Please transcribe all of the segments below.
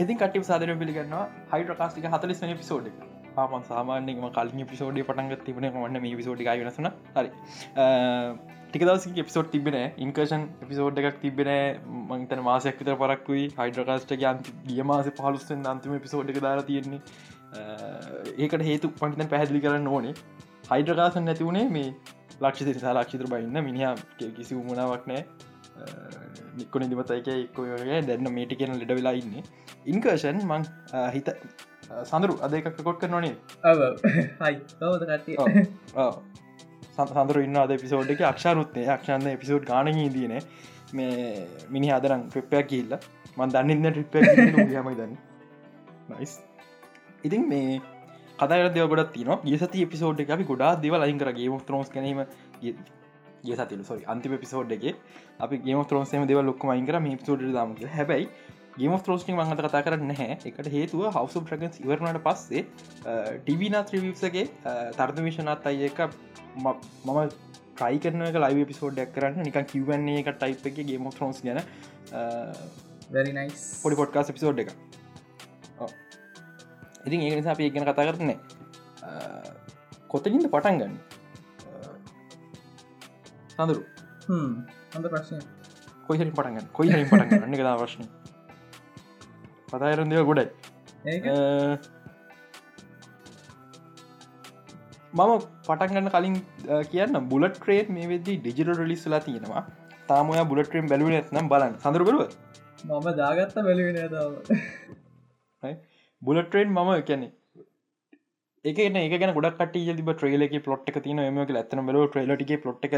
ඉතින් කටි සාදර පිළිගන්නවා. හයිඩ කාස්ටික හතලිස් වන පිසෝඩ් මන් සාමාන්‍යම කලින් පිසෝඩි පටන්ග තිබන වන්න මේ පිසෝඩි වෙනසන හරි ටිකදවස පිසෝට් තිබෙන ඉන්කර්ෂන් පිසෝඩ් එකක් තිබෙන මංතන මාසයක් විතර පරක්වයි හයිඩ්‍රකාස්ට ගන්ති ගිය මාස පහලුස්සෙන් අන්තිම පිසෝඩ් එක දාලා තියෙන්නේ. ඒකට හේතු පටිතන් පැහැදිලි කරන්න ඕනේ. හයිඩ්‍රකාසන් නැතිවුණේ මේ ලක්ෂ තිරිසා ලක්ෂිතර බයින්න. මිනිහා කිසි උමුණාවක් නෑ. නික්කොන දිමතයික එක්කෝගේ දැන්න මේටි කියෙන ලෙඩ වෙලා ඉන්න. ඉන්කර්ෂන් මං හිත සඳරු. අද එකක් කොට් කරනනේ සඳරු ඉන්න අද පිසෝඩ් එක. අක්ෂාරුත්නය අක්ෂන්ද පිසෝඩ් ගාන දන මේ මිනි අදරං ට්‍රිප්පයක් කියල්ල මන් දන්නන්න ට්‍රිප්ප යමයි දන්න. නයිස් ඉතින් මේ කතර දෙව ගොඩ තින ගසති පිසෝඩ් එක අපි ගොඩා දෙව ලයින් කරගේ ෝස් කනීම ගේ සතිල සොරි අන්තිම පිසෝඩ් එක අපි ගේම ත්‍රෝන්සේම දෙව අයින් කර මේ පිසෝඩ් දම හැබයි ගේම ත්‍රෝස්ටිං මඟත කතා කරන්න හැ එකට හේතුව හවස ප්‍රගන්ස් ඉවරණට පස්සේ ටීවනා ත්‍රීවික්සගේ තර්ද විෂණත් අය එක මම ට්‍රයි කරන ලයි පිසෝඩ්ඩක් කරන්න. නික කිවන්නේ එක ටයිප් එක ගේම ත්‍රෝන්ස් ගැන පොඩි පොඩ්කාස් පිසෝඩ් එක ඉතින් ඒ නිසා අපි ගැන කතා කරන්නේ කොතලින්ද පටන් ගන්න සඳරු හොඳ ප්‍රශ්නය. කොයිහරි පටගන්න කොයිහරි පටගන්න එක ප්‍රශ්න. පතායරන්දය ගොඩයි. මම පටන්ගන්න කලින් කියන්න බුලට ට්‍රේට් මේ වෙදදි ඩිජිටල් ලිස්ලා තියෙනවා. තාමය බුලට්‍රේම් බැලුව ඇත්නම් බලන්න. සඳරබරුව මම දාගත්ත බැලුවෙන බුලට්‍රේන් මම කැනෙ ඒකන ඒ ගොඩක් ට ට්‍රේල එක පොට් එක තින ම ඇතන බල ට්‍රේලටිගේ පොට් එක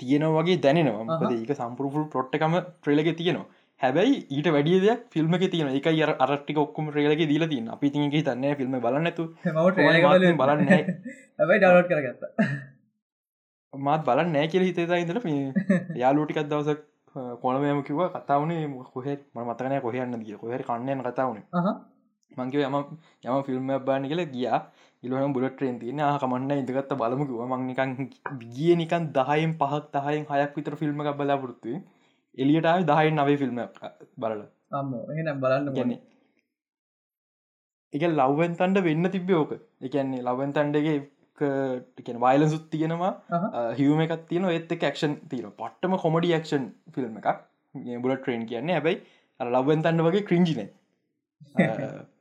තියෙනවගේ දැනෙනවා. ඒක සම්පුරුපුල් පොට්ටකම ට්‍රේලක තියෙනවා. හැබැයි ඊට වැඩිය දෙයක් ෆිල්ම් එක තියෙන එක අර අරටි ඔක්කම රේලක දීල තින්න අපි තිගේ තන්න ෆිල්ම් බලන්නතු බලන්න හැබයි ඩවලෝඩ් කරගත්ත. මාත් බලන්න නෑ කියල හිතේතා ඉදල යාලෝටිකත් දවසක් කොනමයම කිව කතාවනේ කොහෙ මතකනය කොහයන්න දිය කොහර කන්නයන කතාවන මංකිව යම යම ෆිල්ම් බාන කියල ගියා. ඉලන බුලට ට්‍රේන් තියන කමන්න ඉදගත්ත බලමුකිව මංනිකන් ගිය නිකන් දහයෙන් පහක් දහයෙන් හයක් විතර ෆිල්ම් එක බලාපොරත්තුවේ එලියට දහයි නවේ ෆිල්ම් බලල. එනම් බලන්න ගැන එක ලව්වෙන් තන්ඩ වෙන්න තිබ්බ ඕක. එකන්නේ ලවන් තන්ඩගේ ටිකෙන වයිල සුත් තියෙනවා. හිවම එකක් තියෙන ඒත් එක ක්ෂන් තියෙන පට්ටම කොමඩි ක්ෂන් ෆිල්ම් එකක්. බුල ට්‍රේන් කියන්නේ. හැබයි ලබෙන් තන්න වගේ ක්‍රිංජින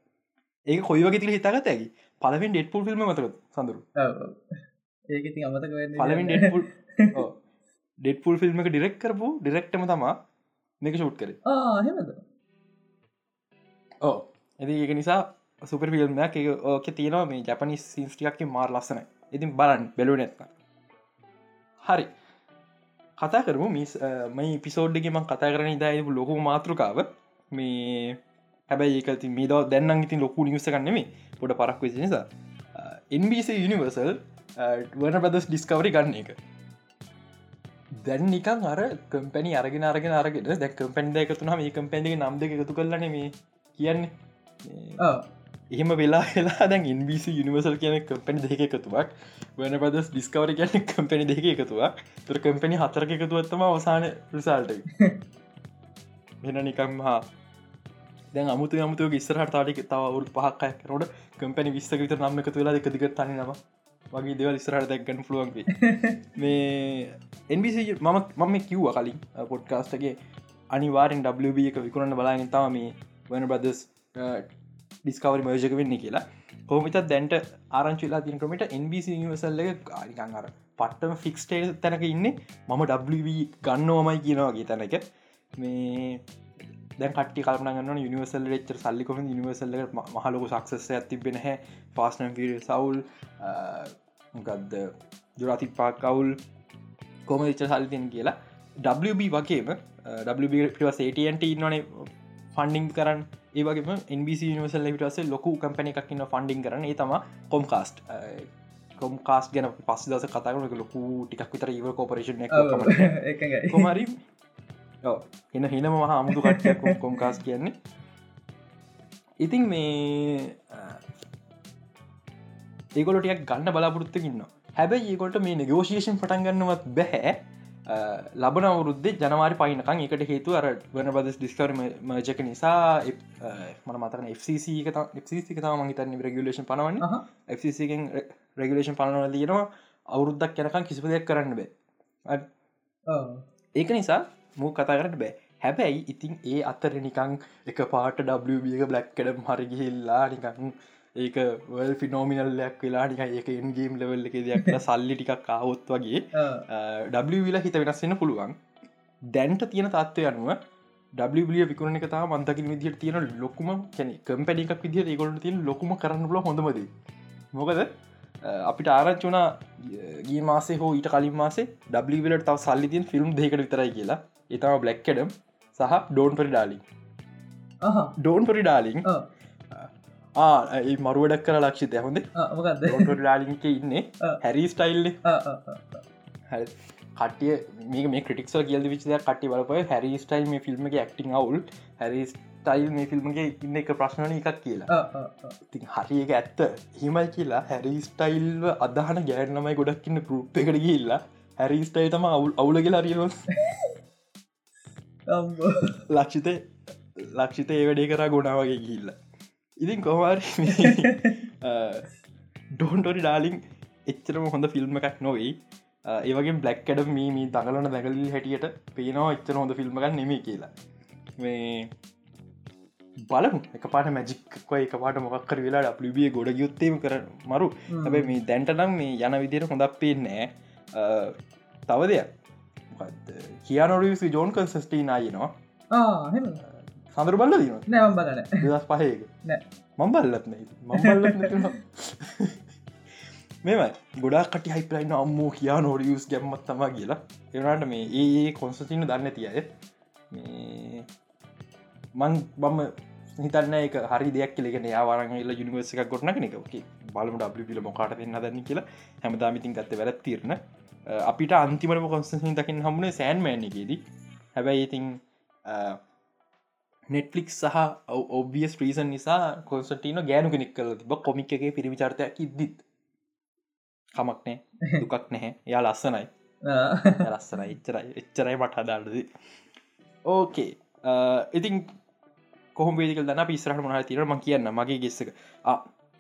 ඒක කොයි වගේ තිල හිතාගත ඇකි පලවෙන් ඩෙට්පුල් ෆිල්ම් මතක සඳරු. ඒක ති අමතක පලවින් ඩෙට්පුල් ඩෙට්පුල් ෆිල්ම් එක ඩිරෙක් කරපු ඩිරෙක්ටම තමා මේක ෂුට් කර. ඕ ඇති ඒක නිසා සුපර ෆිල්ම් එක ඕක තියෙනවා මේ ජපනි සින්ස්ටියක් මාර් ලස්සන ඉතින් බලන් බැලු නැත්ත හරි. කතා කරමු. මිස් මයි පිසෝඩ්ඩගෙම කතා කරන ඉදායපු ලොකු මාතෘකාව. මේ හැබැයි ඒකති මේ දව දැන්න ඉතින් ලොකු නිවස කන්නෙමේ පොඩ පරක් වෙසි නිසා. එන්බස යනිවර්සල් වන පදස් ඩිස්කවරි ගන්න එක. දැන් නිකන් අර කම්පැනි අරගෙන අරගෙන අරගෙන දැ කම්පැන්ඩ එකතුන මේ කම්පැන්ඩි නම් දෙක එකතු කරලන මේ කියන්නේ. එහෙම වෙලා වෙලා දැන් ඉන්බිසි යනිවර්සල් කියන කම්පැනි දෙක එකතුවක්. වන පදස් ඩිස්කවර කියන කම්පැනි දෙක එකතුවක්. තුර කම්පැනි හතරක එකතුවත්තම අවසාන රිසාල්ට වෙන නිකම් හා දැන් අමුතු අමුතු ඉස්සරහට තාලික තව වුරු පහක්කය කරනට කම්පැනි විස්සක විතර නම්ම එකතු වෙලා එකදිග තනිනවා වගේ දෙවල් ඉස්රහට දැක්ගන්න පුළුවන්ගේ මේ එන්බිසි මම මම කිව්ව කලින් පොඩ්කාස්ටගේ අනිවාරෙන් WB එක විකුණන්න බලාගෙන තම මේ වන බදස් ඩිස්කවරි මයජක වෙන්න කියලා. කොමිත දැන්ට ආරංචිලා තින ක්‍රමට එන්බිසි නිවසල්ල ගාරිකං අර පට්ටම ෆික්ස්ටේ තැනක ඉන්න. මම WB ගන්නවමයි කියනවාගේ තැනක. මේ දැ කට කල්පනගන්න නිවසල් ච්ච සල්ලිකොම නිවසල්ල මහලොක සක්සස ඇතිබෙන හැ ෆාස්නම් සවුල් ගදද ජුරාති පාකවුල් කොම ච්ච සල්තින් කියලා. WB වගේම WBටට ඉන්නනේ ෆන්ඩිං කරන්න. ඒවගේම NBC නිවසල් විටස ලොකු කම්පැනි එකක්න්න ෆන්ඩිං කරන තම කොම් කාස්ට් කොම් කාස් ගැන පස් දස කතාරන ලොකු ටිකක් විතර ඒව කෝපරේෂන් කොමරි එන හිනම මහ අමුතු කට්ටයක් කොම්කාස් කියන්නේ. ඉතින් මේ ඒකොලටියක් ගන්න බලාපොරත්තුකින්න හැබැයි ඒකොට මේ නිගෝෂේෂන් පටන් ගන්නවත් බැහැ. ලබන අවුරුද්දේ ජනවාරි පයිනකං එකට හේතු අර වන බදස් ඩිස්කර මජක නිසා මන මතන FCC එක FCC එක තම හිතන්න රගලේෂන් පනවන්න. FCCෙන් රගලේෂන් පනවන තියෙනවා අවුරුද්දක් යනකම් කිසිප දෙයක් කරන්න බෑ. ඒක නිසා මූ කතා කරට බෑ. හැබැයි ඉතින් ඒ අතර නිකං එක පාට ඩියක බ්ලක්කඩම් හරිගිහිල්ලා නිකං ඒක වල් ෆිනෝමිනල්ලයක් වෙලා නික ඒක එන්ගේම් ලෙවල් එක දෙයක් සල්ලි ටිකක් කාවොත් වගේ. ඩවිලා හිත වෙනස් වෙන පුළුවන්. දැන්ට තියෙන තත්වය අනුව ඩිය විකුණ එක තා මන්තකින් විදිට තියෙන ලොකුම කැන කම්පැඩි එකක් විදිහට ඒගොලට තියෙන ලොකුම කරන්න පුල හොඳමද මොකද අපිට ආරච්චුනා ගී මාසේ හෝ ඊට කලින් මාසේ ඩවිලට තව සල්ලි තියන් ෆිල්ම් දෙකට විතරයි කියලා එතම බ්ලක්කඩම් සහ ඩෝන් පරි ඩාලින්. ඩෝන් පරි ඩාලින්. ඒ මරුවඩක් කර ලක්ෂිත හොඳ? ඩාලින්ක ඉන්නේ. හැරි. ස්ටයිල්ල කටිය මේ ක්‍රටික්සල් කියල්ද විචද කටි බලපය හැරි ස්ටයිල් මේ ෆිල්ම් ක්ටිං අවුල්. හැරි ස්ටයිල් මේ ෆිල්ම්ගේ ඉන්න එක ප්‍රශ්නන එකක් කියලා. ඉතින් හරික ඇත්ත. හිමයි කියලා හැරි ස්ටයිල්ව අදහන ගෑනමයි ගොඩක්කින්න පෘප් එකට ගිල්ලා හැරි ස්ටයි තම අවුල් අවුල කියලා රියලොස්. ලක්ෂිත ලක්ෂිත ඒ වැඩේ කරා ගොඩාවගේ ගිල්ල ඉතින් කොහවාර ඩෝන්ටොරි ඩාලිං එච්චරම හොඳ ෆිල්ම් එකක් නොවෙයි. ඒවගේ බ්ලක්කඩ මේ දඟලන දැගලි හැටියට පේනවා එච්චර හොඳ ෆිල්ම් එකක් නෙමේ කියලා. මේ බලමු. එක පාට මැජික්ක එක පාට මොක්කර වෙලා අපලිබිය ගොඩ යුත්තේම කර මරු. හ්ම්. හැබැ මේ දැන්ටනම් මේ යන විදියට හොඳක් පේනෑ තව දෙයක් කියනොරසි ජෝන් කන්සස්ටී නායනවා ආ, එහෙම. සඳර බල්ල දීම නෑ, මම බලන්නේ. දස් පහයක. මම් බල්ලත්න මම්බල්ල මෙම ගොඩා කට හයිපලයින්න අම්මෝ කියා නෝඩියස් ගැම්මත් තමා කියලා. එවනට මේ ඒ කොන්සතින දන්න තියය මේ මං බම්ම හිතන්න එක හරි දෙයක් කෙලෙගෙන යාවාරගල යුනිවර්ස එක. ගොටන කෙනෙක බලම ඩිල මොකාට දෙන්න දන්න කියලා හැමදාමිතින් ගත්ත වැරත් තිරන අපිට අන්තිමට කොන්ස්සින් දකින්න හමුණේ සෑන්මෑනකේදී හැබැයි ඉතින් නෙට්ලික් සහ ඔබියස් ්‍රීසන් නිසා කොන්සටීන ගෑනු කෙනෙක් කල තිබ කොමික් එකේ පිරිවිචාර්තයක් ඉද්දිත්. කමක් නෑ දුකක් නැහැ. යා ලස්සනයි. ලස්සන එච්චරයි. එච්චරයි මට හදාලද ඕකේ ඉතින් කොහොම වේදිකල් දන්න පිස්රහට මහ තිරම කියන්න මගේ ගෙස්සක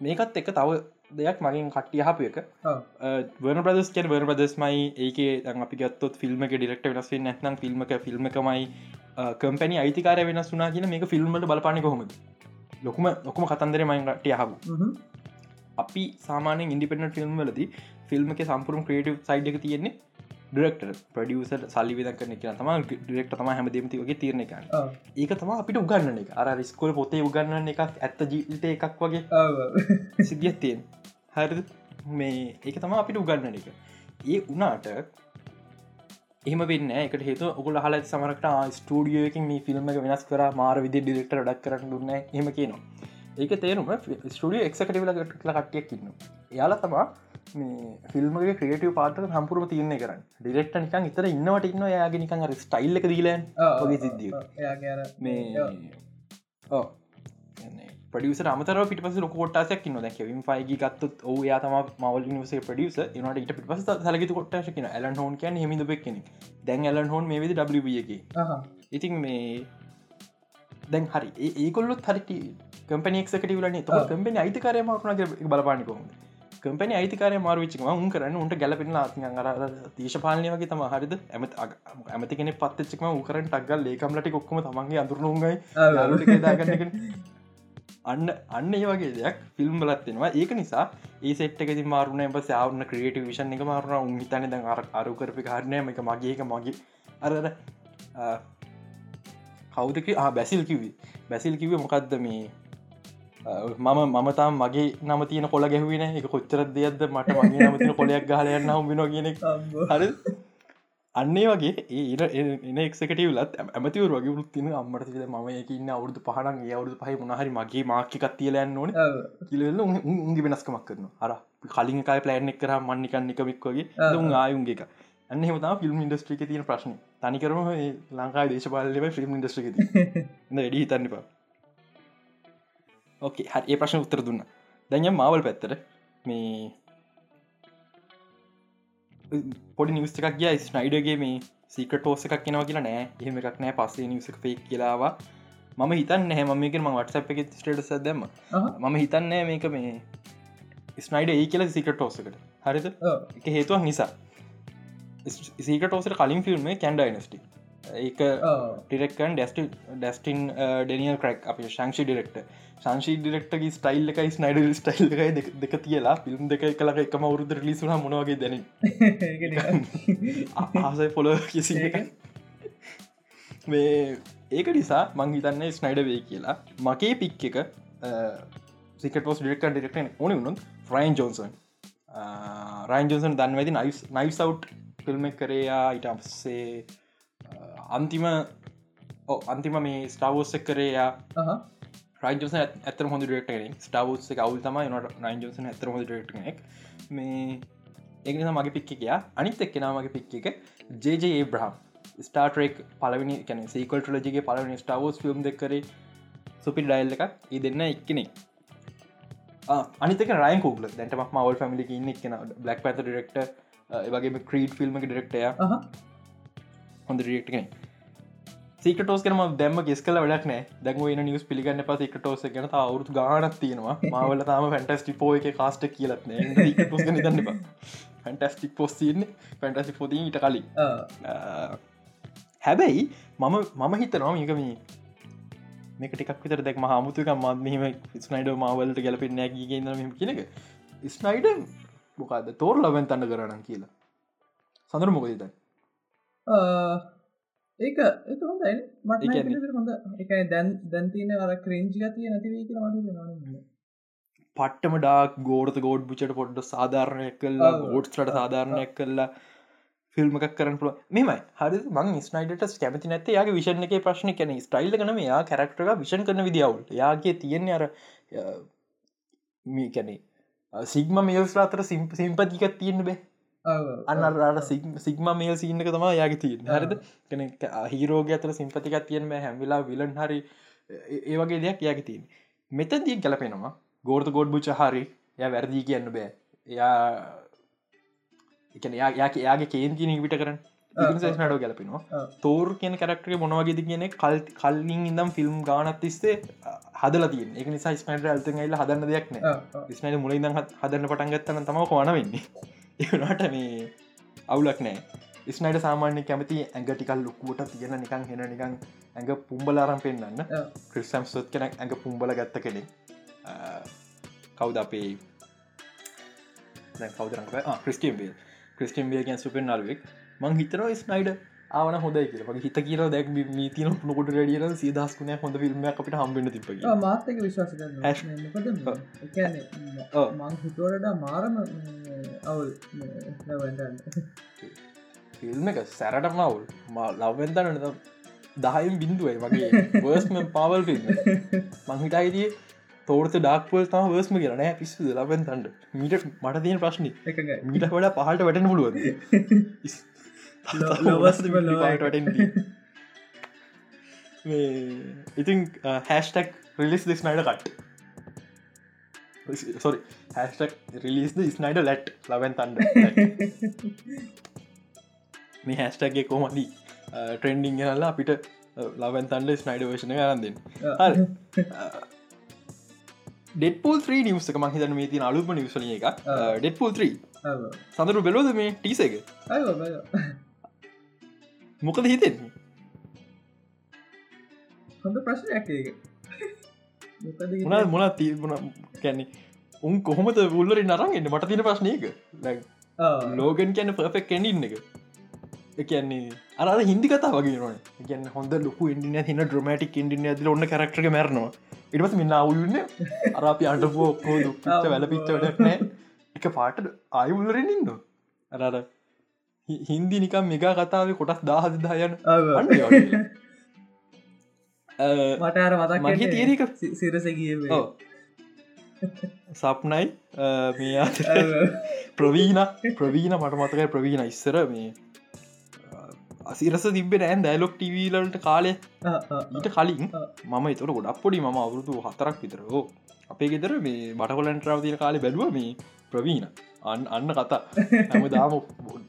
මේකත් එක තව දෙයක් මගින් කට්ටිය හපු එක. වන ප්‍රදස් කෙන වර ප්‍රදස්මයි ඒක අපි ගත්තොත් ෆිල්ම් ඩිරෙක්ට වෙනස් නැත්නම් ෆිල්ම් එක ෆිල්ම් එකමයි කම්පැනි අයිතිකාර වෙනස් වනා කියන මේක ෆිල්ම්මට බලපාන කොහොමද ලොකුම ලොකුම කතන්දර මයින්ටය හබු හ්ම්. අපි සාමානෙන් ඉන්ඩිපෙන්ට ෆිල්ම් වලද ෆිල්ම් එක සම්පුරුම් ක්‍රේටව සයිඩ් එක තියෙන්නේ ඩෙක්ටර් ප්‍රඩියසට සල්ලි විදක් කරන එක තම ඩෙක්ට තම හැමදමති වගේ තිරණ එක. ඒක තම අපිට උගන්න එක. අර ස්කොල් පොතේ උගන්න එකක් ඇත්ත ජීවිත එකක් වගේ ඔව්, ඔව්. සිද්ධියත් තියෙන් හරි මේ ඒක තම අපිට උගන්න එක. ඒ උනාට එහම වෙන්න එකට හේතු ඔකුල හල සමරට ස්ටඩියෝකින් මේ ෆිල්ම් එක වෙනස් කර මාර විදි ඩිරෙක්ට ඩක් කරන්න දුන්න එහම කියනවා ඒක තේරුම ස්ටඩිය එක්කටවෙල කට්ටියක් ඉන්න යාල තමා ෆිල්ම්ගේ ක්‍රේටව පාට හම්පුරම තියන්නේ කරන්න. ඩිරෙක්ට නිකන් ඉතර ඉන්නවට ඉන්න යාගේ නිකන් අර ස්ටයිල්ල දීලන් ඔව්, සිද්ධිය. මේ. ඕ පඩියස අමතර පිට පස කොටසයක් න්න විම් පයිගි ගත්තුත් ඔහ යා තම මවල් නිවස පඩියස නට ඉට පිට පස සලග කොට්ටශකන ඇලන් හෝන් කියන හිමිද පෙක්ෙන දැන් ඇලන් හෝන් මේ ඩගේ. ඉතින් මේ දැන් හරි. ඒකොල්ලොත් හරිට කම්පනක්කට ඔව්. කම්පනි අයිතිකාරයමක්න බලපානිකොම කම්පනි අයිතිකාරය මාරුවිච්චම උන් කරන්න උන්ට ගැලපෙන අර දේශපාලනය වගේ තම හරිද? ඇමත් ඇමති කෙන පත්තච්චකම උකරට ටක්ගල් ඒකම්ලට කොක්කම තමන්ගේ අඳුරුණුන්ගයි අන්න අන්න ඒ වගේ දෙයක් ෆිල්ම් බලත්වෙනවා ඒක නිසා ඒ සෙට්ක මාරුණ එබ සාවන ක්‍රියට විෂන් එක මාරුණ උන් හිතන ද අර අරුකරපි කාරණය එක මගේ එක මගේ අරර කවුදක බැසිල් කිවී බැසිල් කිව මොකක්ද මේ? මම මමතාම් මගේ නම තියන කොල ගැහවෙන එක කොච්චර දෙයක්ද? මට මගේ නමතින කොලයක් ගහලයන්න හම්බෙන අම්බෝ. හරි. අන්නේ වගේ ඒ එන එක්කටවලත් ඇමතිවර වගේ ෘත්තින අම්මට ම එකන්න අවුදු පහන අවුදු පහ මොනහරි මගේ මාකිකත් තියලයන්න ඕන. කිලවෙල්ල උන්ගේ වෙනස්කමක් කරන අර කලින් එකයි ප්ලෑන් එක් කර මන්නිකන් එකමික් වගේ. උන් ආයුන්ගේ එක අන්න හෙමතා ෆිල්ම් ඉන්ඩස්ට්‍රික තියෙන ප්‍රශ්න. තනිකරම ඒ ලංකායි දේශපාලව ෆිල්ම් ඉන්ඩස්ට්‍රික වැඩි හිතන්නපා ඕකේ හරි. ඒ ප්‍රශ්න උත්තර දුන්න. දැන්ය මවල් පැත්තර මේ පොඩි නිවස්ට එකක් ගිය. ස්නයිඩගේ මේ සීකට ටෝස එකක් කෙනව කියලා නෑ. එහෙම එකක් නෑ. පස්සේ නිසක ෆෙක් කියලාවා මම හිතන්න හැ මක ම වටසප් එක ස්ටේටස දැම්ම. මම හිතන්නෑ මේක මේ ස්නයිඩ ඒ කියලා සිකට ටෝසකට හරිද? එක හේතුවක් නිසා සීකට ටෝසට කලින් ෆිල්ම් කැන්ඩයිනස්ටි ඒක ටිරෙක්කන් ඩෙස්ට ඩස්ටින් ඩනියල් කරක් අප ශංෂි ඩිරෙක්ට සංශී ඩිරෙක්ටගේ ස්ටයිල් එකයි ස්නයිඩල් ස්ටයිල් එකයි දෙක තියලා ෆිල්ම් දෙක කලක එකම වරුද ලිසුන මොනවගේ දැන ආසයි පොල කිසි එක මේ ඒක නිසා මං හිතන්නේ ස්නයිඩ වේ කියලා. මගේ පික් එක සිකටෝස් ඩිරෙක්ට ඩිරෙක්ට ඕන වුණු ෆ්‍රයින් ජෝන්සන් රයින් ජෝන්සන් දන්වැදි නයිස් නයිස් අව් ෆිල්ම් කරයා ඉට අපසේ අන්තිම අන්තිම මේ ස්ටාවෝස් කරයා රයිජස ඇතර හොඳ ඩෙක්ට ස්ටාවස් එක අවුල් තම නට රයිජස ඇතර හොඳ ඩෙක්ටෙක් මේ ඒනිසා මගේ පික්ක එකයා අනිත් එක්කෙනමගේ පික් එක ජේජේ බ්‍රහම් ස්ටාටරෙක් පලවිනි කැන සීකල් ටලජගේ පලවනි ස්ටාවෝස් ෆිල්ම් දෙකර සුපි ඩයිල් එකක්. ඒ දෙන්න එක්කනෙක්. අනිතක රයි කූල දැටම මවල් ෆමිලි ඉන්න එක්න බ්ලක් පැත ඩෙක්ට වගේ ක්‍රීඩ් ෆිල්ම් ඩෙක්ටය හොඳ රියක්ට කෙනෙ සිකටෝස් කරම දැම ගෙස් කල වැඩක් නෑ දැම න නිස් පිළිගන්න පස එකටෝස ගැන. අවුතු ගානක් තියෙනවා. මවල තම ෆැන්ටස්ටි පෝ එක කාස්ට කියලත්න දන්න ෆැන්ටස්ටික් පොස් තියන්නේ. ෆැන්ටසි පොති ඉට කලින්. හැබැයි මම මම හිතනවා මේකම මේක ටිකක් විතර දෙක් හමුතුක මත් මෙහම ස්නයිඩ මවලට ගැලපෙන් නෑගේ ම කියනක ස්නයිඩ මොකක්ද තෝර ලබැන් තන්න කරන්න කියලා. සඳර මොකදතයි ඒක ඒක හොඳයි. මට හොඳ. එක දැන් දැන්තින අර ක්‍රේංජි ගතිය නැතිවී කියලා මට පට්ටම ඩාක් ගෝඩත ගෝඩ් බුචට පොඩ්ඩ සාධාරණය කල්ලා ගෝඩ්ස්ට සාධාරණයක් කල්ලා ෆිල්ම් එකක් කරන පුල මෙමයි හරි මං ස්නයිඩට කැමති නැත යාගේ විෂණ එක ප්‍රශ්න. කැන ස්ටයිල් කනම යා කැරක්ටර විෂන් කරන විදිවුල් යාගේ තියෙන්නේ අර මේ කැනේ සිග්ම මේල්ස් අතර සිම්පතිකත් තියෙන බේ. අන්නරට සිග්ම මේල් සිීන්නක තම යාගේ තිය හරිද? කන හිරෝග අතර සිම්පතිකක් තියෙන හැමිලා විලන් හරි ඒ වගේ දෙයක් යාගේ තියන් මෙතන්දී ගැලපෙනවා ගෝර්ත ගෝඩ් බුච හරි ය වැරදිී කියන්න බෑ. එයා එකන යා යාගේ කේන්තින විට කරන්න නඩෝ ගැලපෙනවා තෝර් කියන කරක්ටේ මොනවගේද කියන කල් කල්ලින් ඉදම් ෆිල්ම් ගානත් තිස්සේ හදල තිය එක නිසා ස්මට අල්තගයිල හදන්න දෙයක්න ස්නට මුලින් හදන්න පටන්ගත්තන තම කොන වෙන්නේ. ඒනට මේ අවුලක් නෑ. ස්නයිට සාමාන්‍ය කැමති ඇඟ ටිකල් ලොකුවට තියෙන නිකං හෙන නිකං ඇඟ පුම්බලාරම් පෙන්න්න ක්‍රිස්සම් සොත් කෙන ඇඟ පුම්බල ගත්ත කෙනෙ කවුද අපේ කවදරක ක්‍රිස්ටියම් බේල් ක්‍රිස්ටියම් බියගෙන් සුපෙන් නල්වෙක් මං හිතනවා ස්නයිඩ ආවන හොඳයි කියල. හිත කියර දැක් මීතින නොකොට රඩියන සීදස්කුණ හොඳ ිල්ම අපිට හම්බෙන තිප මාතක විශවාස මං හිතුවරට මාරම අවුල් ෆිල්ම් එක සැරට මවුල් මා ලව්වෙන්තන දහයිම් බින්දුවයි වගේ වර්ස්ම පවල් ෆිල්ම් මංහිටයිතිය තෝරත ඩක්පල් තම වර්ස්ම කරන පිස්සු ලබෙන් තන්ට මීට මට තියෙන ප්‍රශ්නි. මීට වඩා පහට වැටන පුළුවන් ඉතින් හැස්ටක් රිලිස් දෙස් නයිඩ කට සොරි හැස්ටක් රිලිස් ස්නයිඩ ලැට් ලබැන් තන්ඩ මේ හැස්ටක්ගේ කොමදී ට්‍රෙන්ඩිං ගනල්ලා අපිට ලබැන් තන්ඩ ස්නයිඩ වේශන කරන්දෙන් ඩෙපල් ්‍රී නිවස එක මහිතන මේ තින අලුප නිවසල එක ඩෙපල් 3 සඳරු බෙලෝද මේ ටීස එක මොකද හිතෙන් හොඳ ප්‍රශ්නයක් මොන මොන තිබුණ කැන්නේ උන් කොහොමද පුල්ලරි නරන්ගන්න මට තින ප්‍රශ්නයක ලෝගන් කියන්න පර්ෆෙක් කැඩින්න එක. කියන්නේ අර හිදි කතා වගේ න ගැන හොඳ ලොකු ඉඩිය හින ඩ්‍රමටික් ඉඩිය ඇද ඔන්න කරක්ටක මරනවා. ඉටස මින්න අවුල්න්න අරපි අටපු ඔක්කෝ දුක්ච වැල පිච්චට නෑ. එක පාට ආයුල්ලරෙන් ඉන්න අරර හින්දි නිකම් මෙගා කතාව කොටස් දාහද දායන මට අර මතක් මගේ තේරක සිරසගිය සප්නයි. මේ ප්‍රවීණ ප්‍රවීණ මට මතකයි ප්‍රවීණ ඉස්සර මේ අසිරස තිබෙන ඇන් දැලොක් ටවලට කාලය ඊට කලින්. මම එතොට ගොඩක් පොඩි ම අවුරුදු හතරක් විතරෝ අපේ ගෙදර මේ බටකොලන්ටරාව තින කාලෙ බැලුව මේ ප්‍රවීණ අන්න අන්න කතා. හැම දාම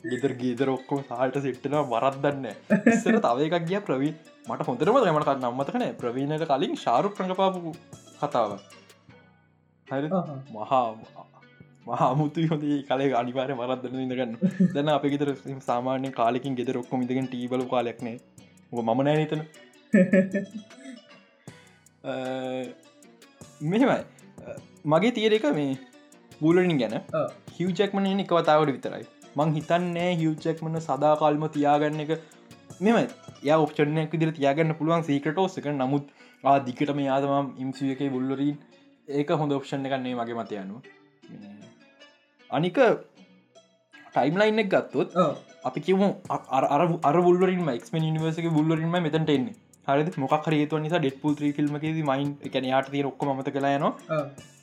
ගෙදර ගේදර ඔක්කොම සහට සිට්ටනවා වරත්දන්න ඉස්සර තව එකක් ගිය ප්‍රවී මට හොඳරම දමට නම්මතකන ප්‍රවීණයට කලින් ශාරුක් රඟපාපු කතාව. හරි. මහා මහමුතු හොදේ කලේ අනිවාරය වරත්දන්න ඉඳගන්න දැන අප ගෙදර සාමාන්‍ය කාලෙකින් ගෙදර ඔක්කොම ඉදගෙන ටීබල කාලෙක්නේ මම නෑ හිතන මෙහෙමයි. මගේ තීරක මේ බූලනින් ගැන. හිව්චෙක්මන එක වතාවට විතරයි. මං හිතන්නේ හිව්චෙක්මන සදාකාල්ම තියාගන්න එක මෙම ය ඔප්ෂණයක් විදිර තියාගන්න පුළුවන් සීකටෝස්සක නමුත් ආදිකට මේ ආදමම් ඉම්සිය එක බුල්ලරීන් ඒක හොඳ ඔප්ෂණ එකන්නේ මගේ මතයනු අනික ටයිම්ලයින් එක ගත්තොත්. අපි කිවු අර බුල්ලරින් මක්ම නිවර්සක බුල්ලරින්ම මෙතට එන්නේ. හරි මොක් හරේතු නිසා ඩෙට්පුල් ත්‍රී ෆිල්ම්මකේද මයින් එක යාට තිය ඔක්කො මත කලායන ආ.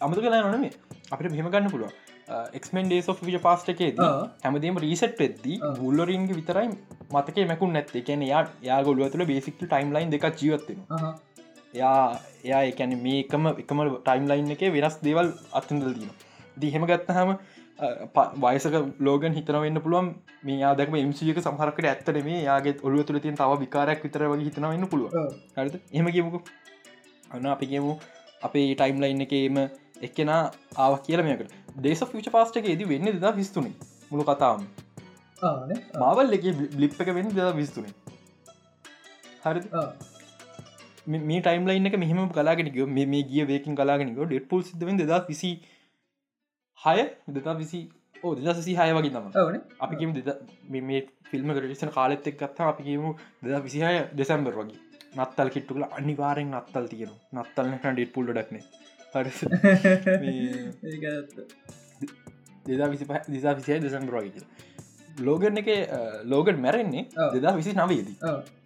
අමත කලා නොනේ අපිට මෙහමගන්න පුළුව එක්මන් of විජ පාස්ටකේ ආ. හැමදේම රීසට් වෙද්දී ආ. බුල්ලරින්ගේ විතරයි මතක මැකුන් නැත්තේ. කැන යා යා ගොලුව තුළ බේසික්ට ටයිම්ලයින් දෙක් ජීවත්වෙන. යා එයා එකැන මේකම එකම ටයිම්ලයින් එක වෙනස් දේවල් අත්තඳල් දීම දී හෙම ගත්තහම වයසක ලෝගන් හිතන වෙන්න පුළුවන්. මේ ආදක්ම එමසික සහරකට ඇත්තන මේ යාගේ ඔලුව තුළ තින් තව විකාරයක් විතර වගේ හිතනවන්න පුළුව ආ. හරිත එහම කියමුකු. අන්න අපි කියමු. අපේ ටයිම්ලයින් එකේම එක්කෙන ආව කියලමයකට දේශ ෆිච පාස්ට එකේදී වෙන්න දෙදා විස්තුනේ. මුළු කතාවම. මාවල් එක බ්ලිප් එක වෙන්න දෙදා විස්තුනේ. හරි. මේ ටයිම්ලයින් එක මෙහම කලාගෙනක මේ ගිය වේකින් කලාගෙනක ඩෙට් පුල් සිදවෙන් දෙදා විසි හය දෙතා විසි ඕ දෙදා සිසි හය වගේ තම දෙද මේ ෆිල්ම් කරටිසන කාලෙත් එක් ගත්තා අපිකීම දෙදා විසිහය දෙසැම්බර් වගේ. නත්තල් කිට්ටුකල අනිවාරෙන් නත්තල් තියෙන නත්තල් ඩෙට් පුල්ල ඩක්නේ ඒක ඇත්ත. දෙදා විසි දිසා විසිය දෙසම්බරෝග ලෝගන එක ලෝගට මැරෙන්නේ. දෙදා විසි නවේදී.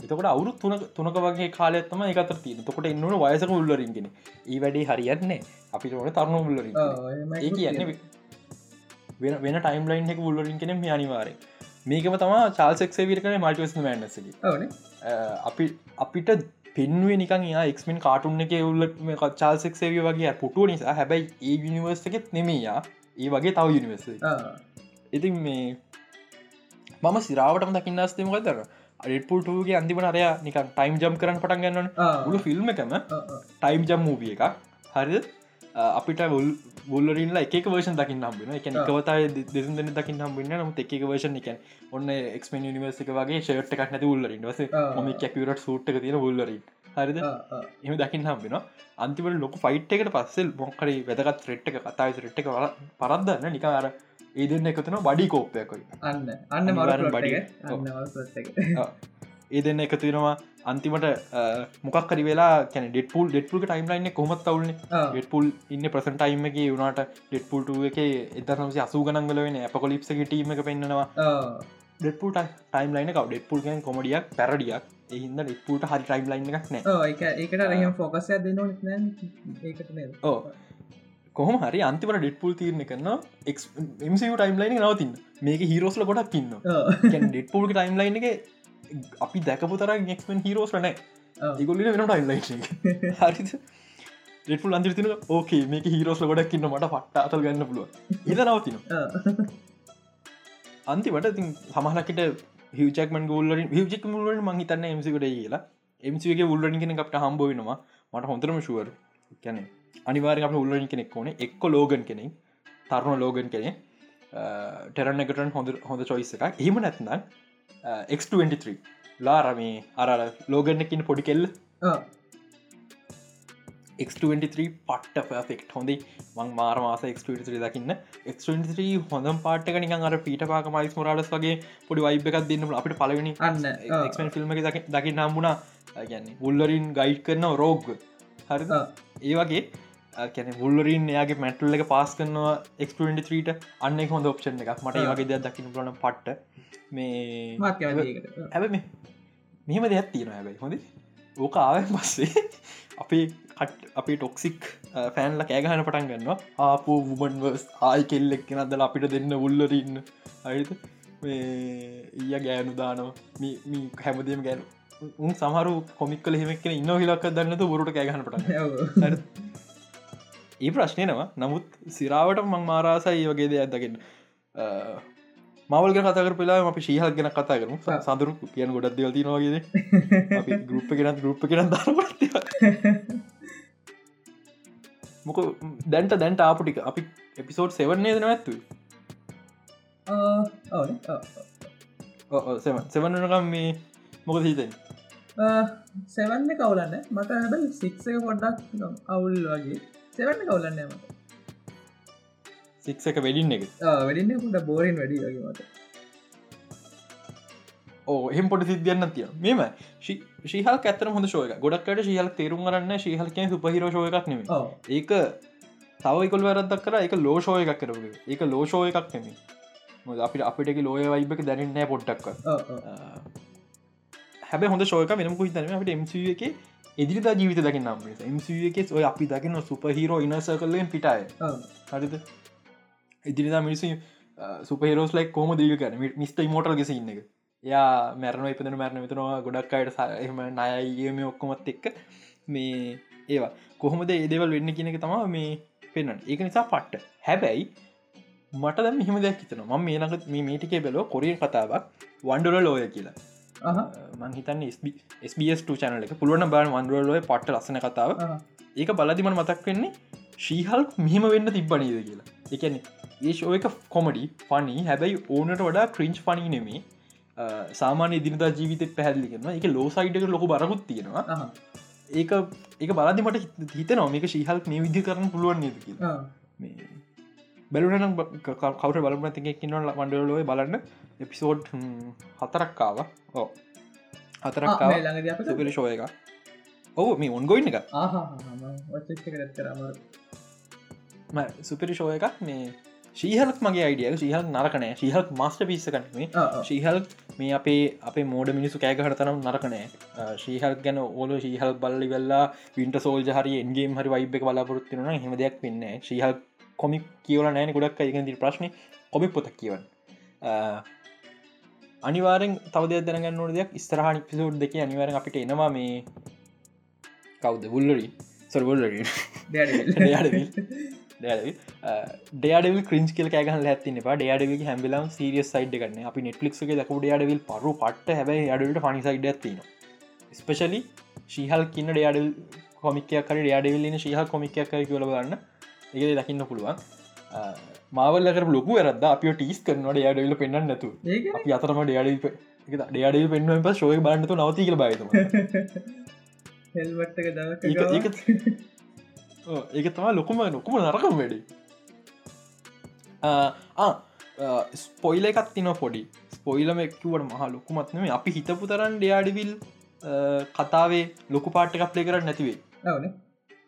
එතකොට අවුරු තුන තුනක වගේ කාලෙත්තම එකතර තින තකොට එන්නන වයසක උල්ලරින්ගෙන ඒ වැඩේ හරියන්නේ අපිට ඕන තරුණ උල්ලරින් එහෙමයි ඒ කියන්න. වෙන වෙන ටයිම්ලයින් එක උල්ලරින් කෙන මේ අනිවාරය මේකම තම චාල්සෙක්සේ විර කන මල්ටිවස් මන්නසගේ ඕනේ. අපි අපිට පෙන්ුවේ නිකන් එක්මෙන් කාටුන්න එක උල්ල චාල්සෙක්සේවිය වගේ පුටුව නිසා හැබැයි ඒ යනිවර්ස එකෙත් නෙමේයා ඒ වගේ තව යනිවර්ස. ඉතින් මේ මම සිරාවටම දකින්න ස්තේම කතර අඩපුල්ටගේ අන්තිමට අරය නිකන් ටයිම් ජම් කරන්න පටන් ගන්නන. ගුළු ෆිල්ම් එකම. ටයිම් ජම් මූවිය එකක් හරි අපිට බුල්ලරින්ල එක වර්ෂන් දකින්න හම්බෙන එක. එකවතයි දෙසන් දෙන දකින්න හම්බෙන නමුත් එක වර්ෂන් එක ඔන්න එක්මන් නිවර්සික වගේ ෂේට් එකක් නැති උල්ලරින් වස. මොම කැපිරට සූට් එක තියෙන බුල්ලරින් හරිද. එම දකින්න හම්බෙන අන්තිමට ලොක ෆයිට් එකට පස්සෙල් මොක්කරේ වැදගත් රෙට් එක කතායි රෙට් එක පරද්දන්න. නිකාර ඒ දෙන්න එකතුන බඩි කෝප්පයකොයි අන්න. අන්න මර බඩි. ඒ දෙන්න එකතුවෙනවා අන්තිමට මොකක්කරි වෙලා කැන ඩෙට්පුල් ඩෙට්පුල් ටයිම්ලයින්න කොමත් අවුල්න ආ. ඩෙට්පුල් ඉන්න ප්‍රසන්ටයිම එක වුණට ඩෙට්පුල්ට එක එතරනසේ අසූ ගනන්ගල වෙන අපකොලිප්සගේ ටීම එක පෙන්නවා. ඩෙට්පුල් ටයිම්ලයින කව ඩෙට්පුල් ගැන් කොමඩියක් පැරඩියක් එහින්ද ඩෙට්පුල්ට හරි ටයිම්ලයින් එකක් නෑ ඕ ඒක ඒකට රහම ෆෝකසය දෙන්න නෑ. ඒකට නේද? ඕ කොහොම හරි අන්තිමට ඩෙට්පුල් තීරණ කරන්න එමසි ටයිම්ලයින නවතින්න. මේක හිරෝස්ල ගොඩක් ඉන්න. ඩෙට්පුල් ටයිම්ලයින් එක අපි දැකපු තර ෙක්මන් හිරෝස් නෑ ආ. ඉගොල්ලින වෙන ටයිම්ලයින් හරි ෙටල් අන්තිරතින ඕකේ මේක හිරෝස්ල ගොඩක්කින්න මට පට්ට අතල් ගන්න පුළුව ඉද නවතින. අන්තිමට ති සමහලකට හිවචක්මන් ගෝල්ලින් හිවචක් මුලට මහිතන්න එමසිකට කියලා. එමසිගේ උල්ලරින් කෙන අපට හම්බෝවෙනවා මට හොඳරම ෂුවර් කැනෙ අනිවාර අප උල්ලරින් කෙනෙක් ඕන. එක්ක ලෝගන් කෙනෙක්. තරුණ ලෝගන් කෙනෙ ටෙරන්න එකටන් හොඳ හොඳ චොයිස එකක්. එහෙම නැත්නම් X23 ලාරමේ අර ලෝගන්න එකින් පොඩි කෙල්ල. ආ. X23 පට්ට ෆෙක්් හොඳේ මං මාරමාස X23 දකින්න. X23 හොඳම් පාටක නිකන් අර පීට පාක මයිස් මොරාලස් වගේ පොඩි වයිබ් එකක් දෙන්න අපිට පලවෙනි අන්න ෆිල්ම් දකින්න හම්බුණා. ගැන්නේ බුල්ලරින් ගයිඩ් කරන රෝග් හරි ආ. ඒ වගේ කැන බුල්ලරින් එයාගේ මැටල් එක පාස් කරනවා එක්ට අන්න එක හොඳ ඔප්ෂන් එකක්. මට. වගේ දෙයක් දකින්න පුලන පට්ට. මේ. ඇබ මෙහෙම දෙයක් තියෙන ඇබයි හොඳ ඕක ආවෙන් පස්සේ අපේ කට අපේ ටොක්සික් ෆෑන්ල කෑගහන පටන් ගන්න ආපු වුමන්වර්ස් ආයි කෙල්ලෙක් නදල අපිට දෙන්න උල්ලරන්න අයිත ඊය ගෑනු දානෝ මේ හැමදීම ගෑනු. උන් සමහරු කොමික් කල හෙමක් ඉන්න හිලක් දන්නතු බොරුට කෑගහනට ඒ ප්‍රශ්නයනවා නමුත් සිරාවට මං මාරාසයි වගේ දෙයක් දකින්න. මවල්ග කතකර පෙලා අපි ශීහල් ගැන කතා කරම. සඳරු කියන ගොඩක් දෙවති නොගේ ගරුප්ප ගෙනත් ගරුප්ප කෙන ද මොක දැන්ට දැන්ට ආපටික අපි එපිසෝඩ් සෙවන්නේ දෙන ඇත්තු සෙවන්නකම් මේ මොක හිතෙන් සෙවන්න කවුලන්න මට හැබයි සික්සක පොඩ්ඩක් අවුල් වගේ සෙවන්න කවුලන්න මට සික්සක වැඩින්න එක වැඩින්න පුට බෝරෙන් වැඩි වගේ මට එහෙම පොට සිද්ධියන්න තිය මෙම ශීහල් ඇතර හොඳ ශෝක ගොඩක්කට ශීහල් තේරුම් කරන්න ශීහල්කය සුපහිර ශෝය එකක් නෙම ඒක තවයිකොල් වැරදක් කර එක ලෝෂෝය එකක් කරපු ඒක ලෝෂෝය එකක් නෙමේ මොද අපිට අපිට ලෝය වයිබක දැනන්න පොට්ටක් හැබ හොඳ ශෝක මෙනම හිතන අපට එම එක ඉදිරිතා ජීවිත දකින්න නම් එම එක ඔය අපි දකින්න සුපහිරෝ ඉනස කරලෙන් පිටාය හරිද? ඉදිරිතා මිනිසි සුපහිරෝස් ලයි කෝම දීක කන මිස්ට මෝටල් ගෙස ඉන්න එක. යා මැරණ ඉපදන මැරණ විතනවා ගොඩක් අයට එම නයගේම ඔක්කොමත් එක්ක. මේ ඒවා. කොහොමද ඒදවල් වෙන්න කියනක තමා මේ පෙන්න්න ඒක නිසා පට්ට. හැබැයි මට දැම හිම දෙයක් හිතන ම මේ නඟ මේ මේටිකේ බැලෝ කොරිය කතාවක්. වන්ඩුල ලෝය කියලා මංහිතන්න SBS චනල එක. පුළුවන බාන වන්දුවලෝය පට්ට ලස්සන කතාව. ඒක බලදිමන මතක් වෙන්නේ ශීහල් මෙහෙම වෙන්න තිබ්බනීද කියලා. එකන ඒ ශෝයක කොමඩි පනි හැබැයි ඕනට වඩා ක්‍රීංච් පනී නෙමේ. සාමාන්‍ය දිනතා ජීවිත පැහැදිලි කරන එක ලෝසයිටක ලොක බරකුත් තියෙනවා. ඒක ඒක බලදිමට හිත නොමික ශීහල් මේ විදි කරන පුළුවන් නද කවට බලන තිකින්නල වන්ඩලෝය බලන්න එපිසෝඩ් හතරක්කාව ඕ හතරක් සුපිරි ශෝය එක ඔහු මේ ඔන්ගොයින්න එක සුපිරි ශෝය එකක් මේ ශීහලක් මගේ අයිඩිය ශීහල් නරකනෑ ශීහල් මස්ට පිස්සකනේ ශීහල් මේ අපේ අපේ මෝඩ මිනිසු කෑගහට තරම් නරකනෑ ශීහල් ගැන ඕල ශීහල් බල්ලි වෙල්ලා වින්ට සෝල් හරි එන්ගේ හරි වයිබ එක බලාපොරත්තින හෙම දෙයක් වෙන්න ශීහල් කොමික් කියවල නෑන ගොඩක් එකති ප්‍රශ්න කොමි පොතක් කියවන්න අනිවාරෙන් තවද දැනගන්න දෙයක්. ස්තරහනි පිසෝඩ් දෙක අනිවාරෙන් අපිට එනවා මේ කවුද? බුල්ලරි සොරබුල්ලරී ඩේඩව ක්‍රින්ස් කියල කෑගහල ඇතින ඩේඩව හැමිලම් සිරියස් සයිඩ් කරන අපි නෙට්ලික් එක දක ඩේඩවල් පරු පට හැබයි අඩට පනි සයිඩ ඇතින ස්පෙශලි ශීහල් කින්න ඩේඩල් කොමිකයක් කර ඩේඩවල්ලන ශීහ කොමිකයක් කර කියල ගන්න ඒ දකින්න පුළුවන් මාවල්ලකර ලොකු ඇරද අප ටිස් කරනට ඩේඩවල පෙන්න්න නැතු අපි අතරම ඩේඩ ඩේඩ පෙන්ුවෙන් ප ශෝය බන්නතු නවතිකල බයිත ඒක තම ලොකුම නොකුම නරකම් වැඩි. ස්පොයිල එකත් තින පොඩි. ස්පොයිලම එක්කුවට මහ ලොකුමත්නම අපි හිතපු තරන් ඩයාඩිවිල් කතාවේ ලොකු පාට්ටක් ප්ලේ කරන්න නැතිවේ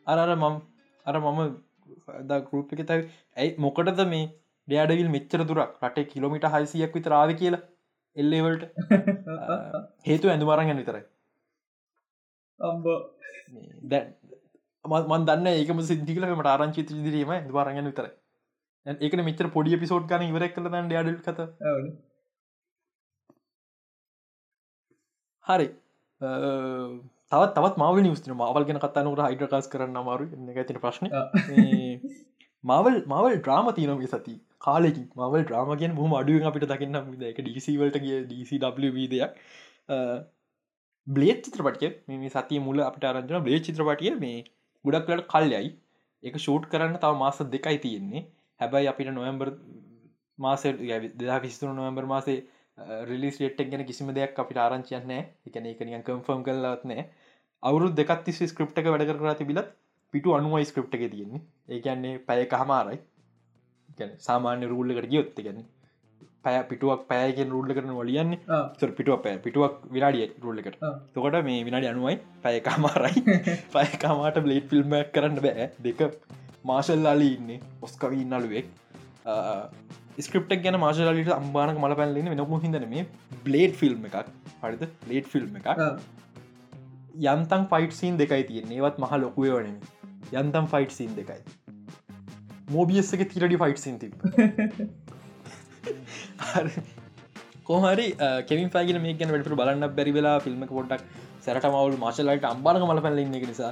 අරර මම් අර මම ගරුප් එක තයි ඇයි මොකටද මේ ඩයාඩවිල් මෙච්චර දුරක්? රටේ කිලොමිට හයිසියක් විතරාව කියලා එල්ලේවල්ට හේතු ඇඳුමරන් ගැන විතරයි. දැ මන් දන්න ඒකම සිද්ධිකලට ආරංචිත දිරීම දවාරගෙන විතර ඒකන මෙචර පොඩි පිසෝඩ් ගන ඉවරක් කල ඩ කත. හරි තවත් තවත් මාව නිස්න මවල් ගෙන කත්තනකට හයිඩකාස් කරන්න අමාරු ඇතින ප්‍රශ්න. මවල් මවල් ඩ්‍රාම තියනගේ සති කාලෙකි මවල් ඩ්‍රාමගෙන් හම අඩුව අපිට දකින්න එක ඩීසිවලට ගිය ඩීසිW දෙයක්. බ්ලේත් චිත්‍රපටිය. මේ සතිය මුල අපට අරජන බ්ලේ චිත්‍රපටිය. මේ ගොඩක්ලට කල්යයි. එක ෂූට් කරන්න තව මාස දෙකයි තියෙන්නේ. හැබැයි අපිට නොවම්බර් මාස දෙදා විස්තුන නොවම්බර් මාසේ රිලිස් ටෙක් ගැන කිසිම දෙයක් අපිට ආරංචියන්නේ එකන එක නියන් කම්ෆර්ම් කල්ලත්නෑ අවුරු දෙකත්ති ස්ක්‍රප්ට එක වැඩ කර තිබිලත් පිටු අනුවයි ස්ක්‍රප්ට එක තියෙන්නේ. ඒකන්නේ පැය කහමාරයි සාමාන්‍ය රූල්ලකට ගියොත්ත ගැන්නේ පැය පිටුවක් පෑගෙන් රුල්ල කරන වලියන්න පිටුව පෑ පිටුවක් විනාඩිය රුල්ලකට තොකට මේ විනාඩි අනුවයි පයකාමාරයි පයකාමාට බ්ලේට් ෆිල්ම් කරන්න බෑ. දෙක මාශල්ලාලි ඉන්නේ ඔස්කවී නලුවෙක් ස්ක්‍රප්ට ගැන මාශලාලිට අම්බානක මල පැල්ලන්න වෙනපු හිදන මේ බ්ලේඩ් ෆිල්ම් එකක්. හරිද? ලේට් ෆිල්ම් එකක් යන්තන් ෆයිට් සීන් දෙකයි තියන්නේ. ඒවත් මහ ලොකුය වනම යන්තම් ෆයිට් සීන් දෙකයි. මෝබියස්සක තිරඩි ෆයිට් සින් තිබ කොහරි කෙමින් පයිගෙන මේ ගැන වැඩට බලන්න බැරි වෙලා ෆිල්ම් පොට්ටක් සැරට මවුල් මාශලයිට අම්බාරක මල පැල්ලන්න එක නිසා.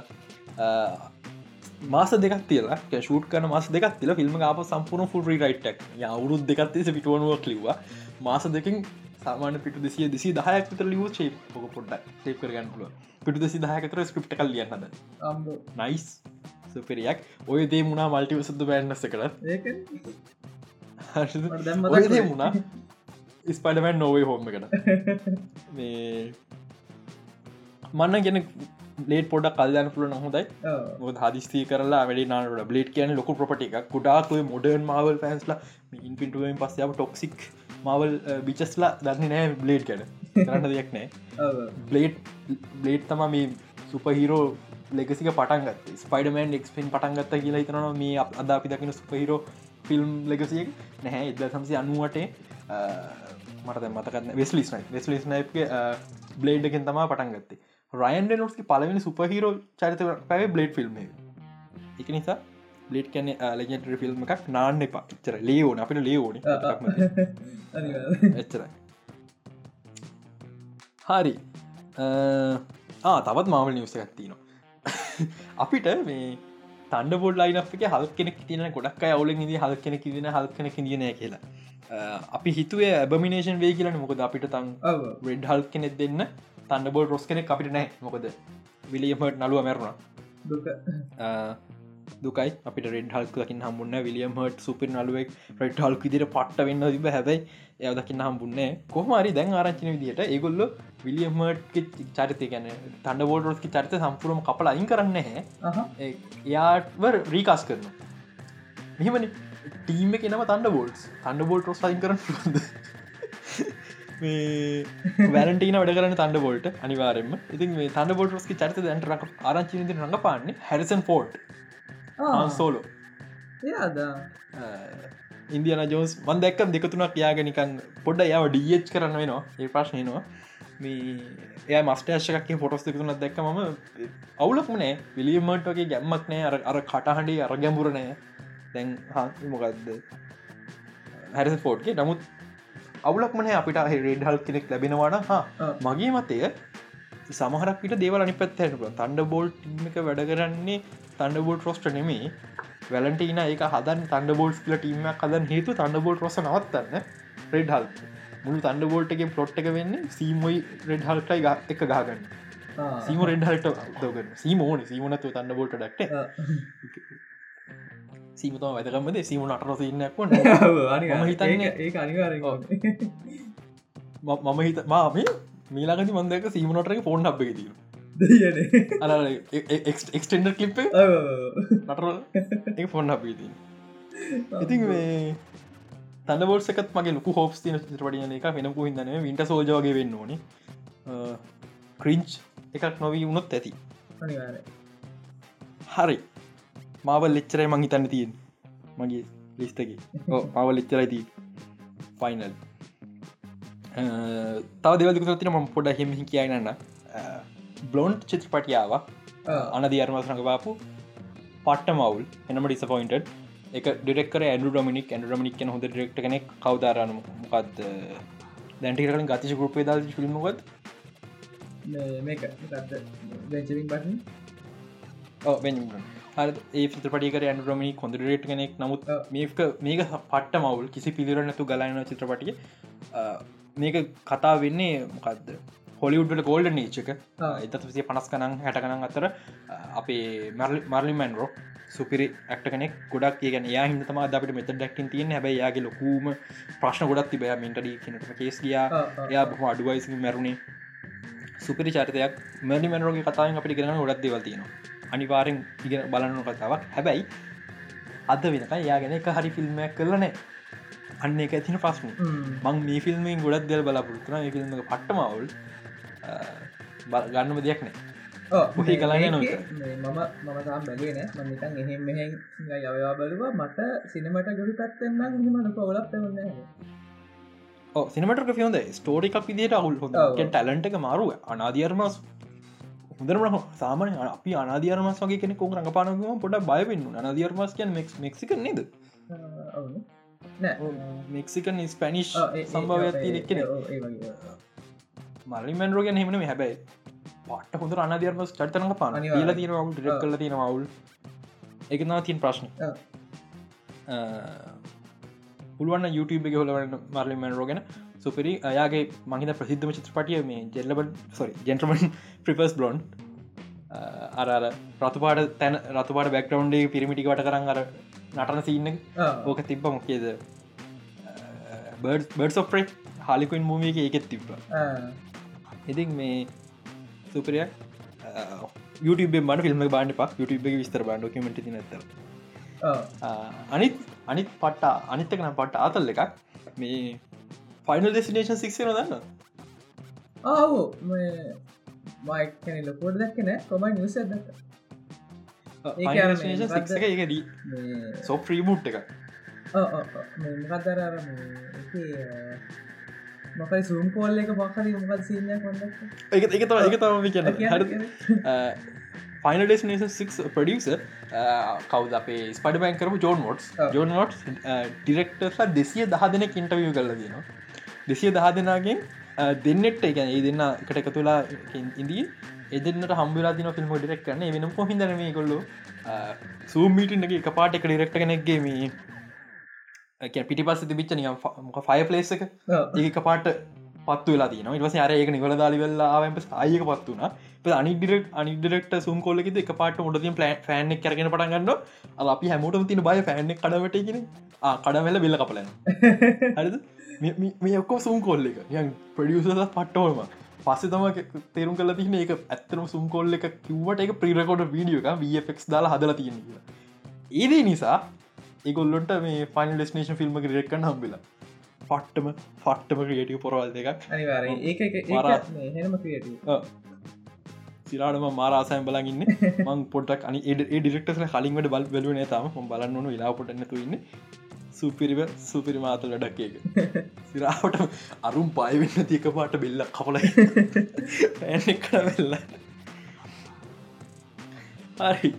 මාස දෙක් තිලා ෂූට් කන මස් දෙක් තිල ෆිල්ම් අප සම්පූර්ණ ෆුල් රයිටක් අවුරුත් දෙකත්තිස පිටුවනුවක් ලිවා මාස දෙකින් සාමාන පිටු දෙසිය දෙසි දහයක් විතර ලිව ශේ පොක පොඩ්ඩක් ටේප් කරගන්න පුල පිටු දෙසි දහයකතර ස්ක්‍රප්ට කල් ලියන්නද නයිස් සුපරියක්. ඔය දේ මුණා මල්ටිව සුද්ද බෑන්නස ඔය දේ මුණා ස්පඩමන් නොවේ හෝම එකට. මේ මන්න ගෙන ලේට පොඩ කල්යන්න පුල නොහොදයි හදිස්ති කරලා වැඩි නාට බ්ලේට් කියන ලොක පොට එක කුඩාකුව මොඩර්න් මවල් පැන්ස්ලා ඉන් පිටුවෙන් පස්සයාව ටොක්සික් මවල් බිචස්ලා දන්න නෑ බ්ලේඩ් කැන කරන්න දෙයක් නෑ. බ්ලේට් බ්ලේට් තම මේ සුපහිරෝ ලෙගසික පටන්ගත් ස්පයිඩමන් එක්ස්පෙන් පටන්ගත්ත කියලා හිතනවා මේ අද අපි දකින සුපහිරෝ ෆිල්ම් ලෙගසියක් නැහැ එද සම්සි අනුවටේ මට මතකන්න වෙස්ලිස්නයි වෙස්ලිස්නයිගේ බ්ලේඩ්ගෙන් තමා පටන්ගත්තේ රයන්ඩ නොස්කි පලවෙනි සුපහිරෝ චරිත පැව බ්ලේඩ් ෆිල්ම් එක. නිසා බ්ලේට් කැන ලජෙන්ට ෆිල්ම් එකක් නාන්න එපා. චර ලියෝන අපිට ලියෝන එච්චර හරි තවත් මාවල් නිවස ගත්තිනවා අපිට මේ තන්ඩ බොඩ් ලයින එක හල් කෙනෙක් තින ගොඩක් අවුල ද හල් කෙනෙක් දින හල් කෙනෙක් දින කියලා. අපි හිතුවේ ඇබමිනේෂන් වේ කියලන. මොකද අපිට තන් රෙඩ් හල් කෙනෙක් දෙන්න තන්ඩ බෝල් රොස් කෙනෙක් අපිට නෑ මොකද විලියමට නලුව මැරුණ දුකයි. අපිට රෙඩ් හල්ක දකින්න හම්බුන්න විලියම් හට සුපර් නලුවෙක් රෙඩ් හල්ක දිර පට්ට වෙන්න තිබ හැබයි එය දකින්න හම්බුන්නේ කොහමරි දැන් ආරංචින විදිට ඒගොල්ල විලියම්මට චරිතය ගැන තන්ඩ බෝල් රොස්කි චරිත සම්පුරම කපල අයින් කරන්න හැ එයාටව රීකාස් කරන මෙහමන. ටීම කෙනම තන්ඩ බෝල්ස් තන්ඩ බෝල් රොස් අයින් කරන්න වැලටන වැඩ කරන තන්ඩ බෝල්ට අනිවාරෙන්ම ඉතින් මේ තන්ඩ බෝල් රොස්කි චරිත දැන්ට ආරංචි රඟ පාන්නේ හැරිසන් ෆෝට් සෝලෝ ඉන්දියන ජෝස් මන් දැක්ක දෙකතුනක් යාගෙනනිකන් පොඩ්ඩ යාව ඩියච් කරන්න වෙනවා. ඒ ප්‍රශ්නයනවා මේ එය මස්ටේශකක් ෆොටස් දෙකුතුනත් දැක්ක ම අවුලක්ම නෑ. විලියමට වගේ ගැම්මක් නෑ. අර අර කටහඩි අර ගැඹුරනෑ දැන් මොකක්ද හැරස ෆෝට්ගේ නමුත් අවුලක්මන අපිට. රේඩ් හල් කෙනෙක් ලැබෙනවාන හා මගේ මතය සමහරක් පිට දේවල් අනි පැත්තැනක තන්ඩ බෝල්් එක වැඩ කරන්නේ තන්ඩ බෝල්් රොස්ට නෙමේ වැලටන එක හදන් තන්ඩ බෝල්ස් කියල ටීමක් හදන් හේතු තන්ඩ බෝල්් රොස නවත්තන්න රෙඩ් හල් මුළු තන්ඩ බෝල්ටගේ පලොට් එක වෙන්න සීමයි රෙඩ් හල්ටයි ග එක ගාගන්න සීම රෙඩ් හල්ට දගන්න. සීමෝන සීමනතු තන්න බෝල්ට ඩක්ට සීමතම වැදකමද සීම අටරස ඉන්නක් හිතන්න ඒ අනිවාර මම හිත මාම මීලාගති මන්දක සීමනටක ෆෝන් හබ් එක තිීර එක්ස්ටෙන්ඩර් කලිප් නටර ෆොන් හබ ඉතින් මේ තන්නබෝල්සකත් මගේ ලොකු හෝපස් තින චිත්‍රපටියන එක වෙනකු හිදන විට සෝජවගේ වෙන්න ඕන. ක්‍රීංච් එකක් නොවී වුණොත් ඇති. හරි. මාවල් ලෙච්චරයි මං හිතන්න තියෙන් මගේ ලිස්තකි පවල් ලෙච්චරයි දී ෆයිනල් තව දෙවදකුතින ම පොඩ හෙමහි කියන්නන්න බ්ලොන්් චිත්‍රපටියාව. අනදියර්මස් රඟපාපු පට්ට මවුල් එනම ඩිස්පොයින්ට එක ඩෙක්කර ඇඩු ඩොමිනික්. ඇඩ ඩොමිනික් කියන හොඳ ඩෙක්ට කෙනෙක්. කවදාරන මොකක්ද දැන්ටිකලින් ගතිශ ගුපේ ද ිල්මගත් ඒ චිත්‍රපටික ඇන් රමිනි කොඳරට කෙනෙක්. නමුත් මේක මේක පට්ට මවුල් කිසි පිළිරනතු ගලන චිත්‍රපටිය මේක කතා වෙන්නේ මොකක්ද හොලිුඩ්ට ගෝල්ඩ නීචක එතත් විසිය පනස් කනං හැට කනන් අතර අපේ මර්ලි මැන්රෝ සුපිරි ඇක්ට කෙනෙක් ගොඩක් කියන යා හිතම අපට මෙත ඩක්ටින් තියන හැබයි යාගේ ලොකූම ප්‍රශ්න ගොඩක් තිබය මින්ටඩ කනට කේස් ගියා. එයා බහ අඩුවයිසි මැරුණේ. සුපිරි චරිතයක්. මැනි මැනරෝගේ කතාවෙන් අපිට කරන ගොඩක් දෙවතින අනිවාරෙන් ඉගෙන බලන්නු කතාවක්. හැබැයි අද වෙනක යාගෙන එක හරි ෆිල්ම්මයක් කරලනෑ අන්න එක ඇතින පස්ම. මං මේ ෆිල්ම්ෙන් ගොඩක් දෙල් බලාපොරත්තුන ෆිල්ම් පට්ටමවුල් ගන්නම දෙයක් නෑ. හි කලාගෙන මම මමතාම් බැලේ නෑ. මනිතන් එහෙම මෙහෙන් යවවා බලවා. මට සිනමට ගොඩි පැත්තෙන්න්න හිමට පොලක් වන්න සිනමට ියොද ස්ටෝරිකක් විදිට අවුල් හො ටලන්ට එක මාරුව අනාධර්මස් හොඳරම සාමන අපි අනාධර්මස් වගේ කෙනෙ කො රඟපානගම පොඩ බයවෙන්න අනාධර්මස් කියන් මෙක් මෙක්සික නේද මෙක්සිකන් ස්පැනිශ් සම්භවයක් වගේ. මල්ලිමෙන්රෝ ගැන හෙමන හැබැයි පට හොඳ අනධර්ම චටනක පාන. ල තියෙන වුල් ඩෙක් කල තියෙන වුල් එකනා තින් ප්‍රශ්න. පුළුවන් YouTube එක හොලවන්න මර්ලිමෙන් රෝගෙන සුපරි අයාගේ මහිත ප්‍රසිද්ධම චිත්‍රපටිය මේ ජෙල්ලබ සොරි ජෙන්ටමන් ප්‍රිපස් බ්ලොන්් අර රතුපාට තැන රතුපාට බැක්ටවන්්ඩේ පිරිමිටි වට කරන්න අර නටන සින්න ආ, ඕක තිබ්බ මොකේද? බඩ් සොප්‍රේ හලිකුන් මූමියක ඒකෙත් තිබ්බ. ආ, ඉතින් මේ සුපරිය YouTube බන්න ෆිල්ම් බාන්න පක් එක විස්තර බාන්න ඩොකමට නැත ආ, අනිත් අනිත් පට්ටා අනිත්තකන පට්ට ආතල් එකක්. මේ ෆයිනල් ඩෙස්නේෂන් සික්සන දන්න ආව් මේ මයිකන ලොකෝඩ දැක්කන කොමයි නිවස දැක සෝ ප්‍රීබුට් එක මොකදර මොකයි සූම් කෝල්ල එක. පක්හරි මොකත් සිීනයක් කොඳ එක එක තව එක තම කියන්න. ෆයිනල් ඩෙස්නේෂන් සික් පඩියස කවද අපේ ස්පඩ බෑන් කරපු ජෝන් මෝට්. ජෝන් මෝට් ඩිරෙක්ටර්ලා දෙසිය දහ දෙනෙක් ඉන්ටවිය කරල දෙනවා දෙසිය දහ දෙනාගෙන් දෙන්නෙට එක ඒ දෙන්න එකට එක තුලා ඉදී එදන්නට හම්බලා දින ෆිල්ම් ඩිරෙක් කරන වෙන පොහිදන මේ කොල්ලු සූමීටගේ එක පාට එක ඩිරෙක්ට කෙනෙක්ගේ මේ පිටි පස්ස තිබිච්ච නිය මොක ෆය පලේස් එක? ඒක පාට පත්තු වෙලා තින ඉවස අර ඒක නිවල දාලි වෙල්ලා ආවම අයක පත් වුණ. අනි ඩිරෙක් අනි ඩිරෙක්ට සුම් කොල්ලෙද එක පාට පලන් ෆෑන් එක කරගෙන පටගන්න අපි හැමෝටම තින බය එක කඩවටගෙන කඩවෙල බෙල්ල කපලන හරිද මේ ඔක්කෝ සුම් කොල්ල එක. යන් ප්‍රඩියසල පට්ටෝල්ම පස්ස තම තේරුම් කල තින එක ඇත්තරම සුම් කොල්ල එක කිවට එක ප්‍රිරකොට වීඩියෝ එක වෆෙක් දාලා හදල තියෙන ඒදේ නිසා ඒගොල්ලොන්ට මේ ෆයින් ඩෙස්නේෂන් ෆිල්ම් රෙක්කන්න හම්බිලා. පට්ටම පට්ටම ක්‍රියටව පොරවල් දෙකක්. සිරාටම මාරාසයන් බලගන්න මං පොටක් අනි ඒ ඩිරෙක්ටස්ල කලින්ට බල් බලන තම. බලන්නනු ඉලාපොටන්නතු ඉන්න සුපිරිව සුපිරි මාතල ඩක් එක සිරාවට අරුම් පයවෙන්න තියක පාට බෙල්ල කපල පැනෙක්කට වෙල්ල හරි.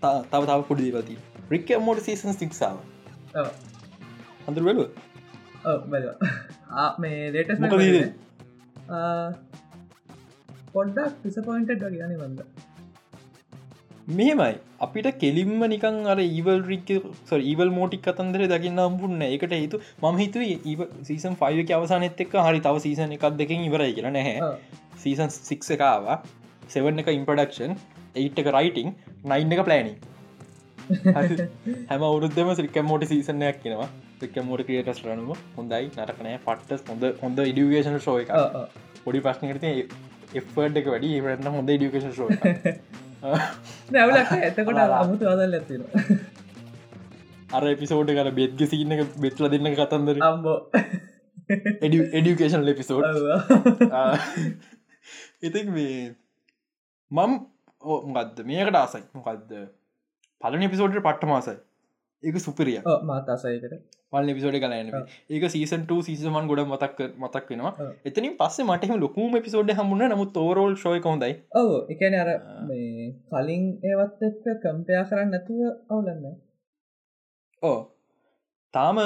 තව තව පොඩිපති රික්ක මෝට සීසන් සික්සාාව හඳර වෙලුව මේ ඊදේ? පොඩ්ඩක් පිසපොයින්ට ගන මෙහෙමයි. අපිට කෙලින්ම නිකන් අර ඒවල් රික් ඒවල් මෝටික් කතන්දර දකින්න අම්පුන්න එකට හිතු ම හිතු සීසන් ෆයික අවසානත් එක් හරි තව සීසන එකක් දෙකින් ඉවරයි කියලා නැහැ. සීසන් සික් එකවා සෙවන්න එක ඉම්පඩක්ෂන් ඒට් එක රයිටිං නයින් එක ප්ලෑනිි හැම අවුරුද්ධම සිරික මෝට සීසනයක් කියෙනවා රික මෝට ක්‍රියටස් රනුම හොඳයි නරකනෑ පට්ටස් හොඳ හොඳ ඉඩියගේෂන ශෝය එක පොඩි ප්‍රශ්නකට එෆර්ඩ් එක වැඩි ඉවරන්න හොඳ ඉඩියකේෂන් ශෝ නැවලක් ඇතකොට අමුතු අදල් ඇතින අර එපිසෝඩ් කර බෙද්ග සින්න එක බෙත්ල දෙන්න කතන්දර. අම්බෝ එඩියකේෂන් ලෙපිසෝඩ් ඉතින් මේ මම් ඕගත්ද මේකට ආසයි. මොකක්ද පලන එපිසෝඩ් පට්ට මාසයි ඒක සුපරිය මාතාසයකට පල් එපිසෝඩ් කලන්න. ඒක සීසන්ට සීසමන් ගොඩ මතක් මතක් වෙනවා. එතනින් පස්සේ මටම ලොකුම එපිසෝඩ් හමුණ නමුත් තෝරෝල් ශෝය කොඳයි ඔව එකන අර කලින් ඒවත් එක්ක කම්පයා කරන්න නැතුව අවුලන්න ඕ තාම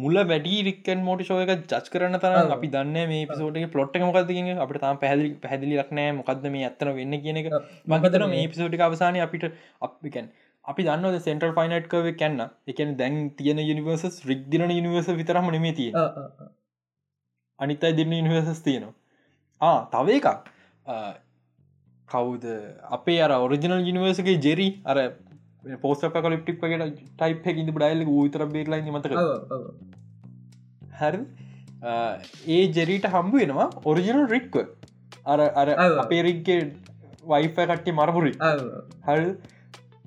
මුල වැඩි රික්කන් මෝටි ශෝයක ජච් කරන තරම් ඔව්. අපි දන්න මේ පිසෝටගේ පලොට් මොකක්දගෙන අපට තාම පැහදිලි පැහදිලි ලක්නෑ මොකක්ද මේ ඇත්තන වෙන්න කියන එක. මගතර මේ? පිසෝටි අවසානය අපිට අපිකැන් අපි දන්න සෙන්ටර් ෆයිනට් කව කැන්න එකන දැන් තියෙන යනිවර්සස් රික් දින නිවර්ස විතරම නෙමේ තිය අනිත්තයි දෙන්න ඉනිවර්සස් තියෙනවා. ආ තව එකක්. කවුද? අපේ අර ඔරිජිනල් ජිනිවර්සගේ ජෙරි අර පෝස්ට කලිප්ටික් කට ටයිප් ඉඳ ඩයිල්ල ූතර බේරලයි මතක හැර. ඒ ජෙරීට හම්බු වෙනවා ඔරිජිනල් රික්ව අර අර. අපේ රික්ගේ වයිෆ කට්ටි මරපුරි හල්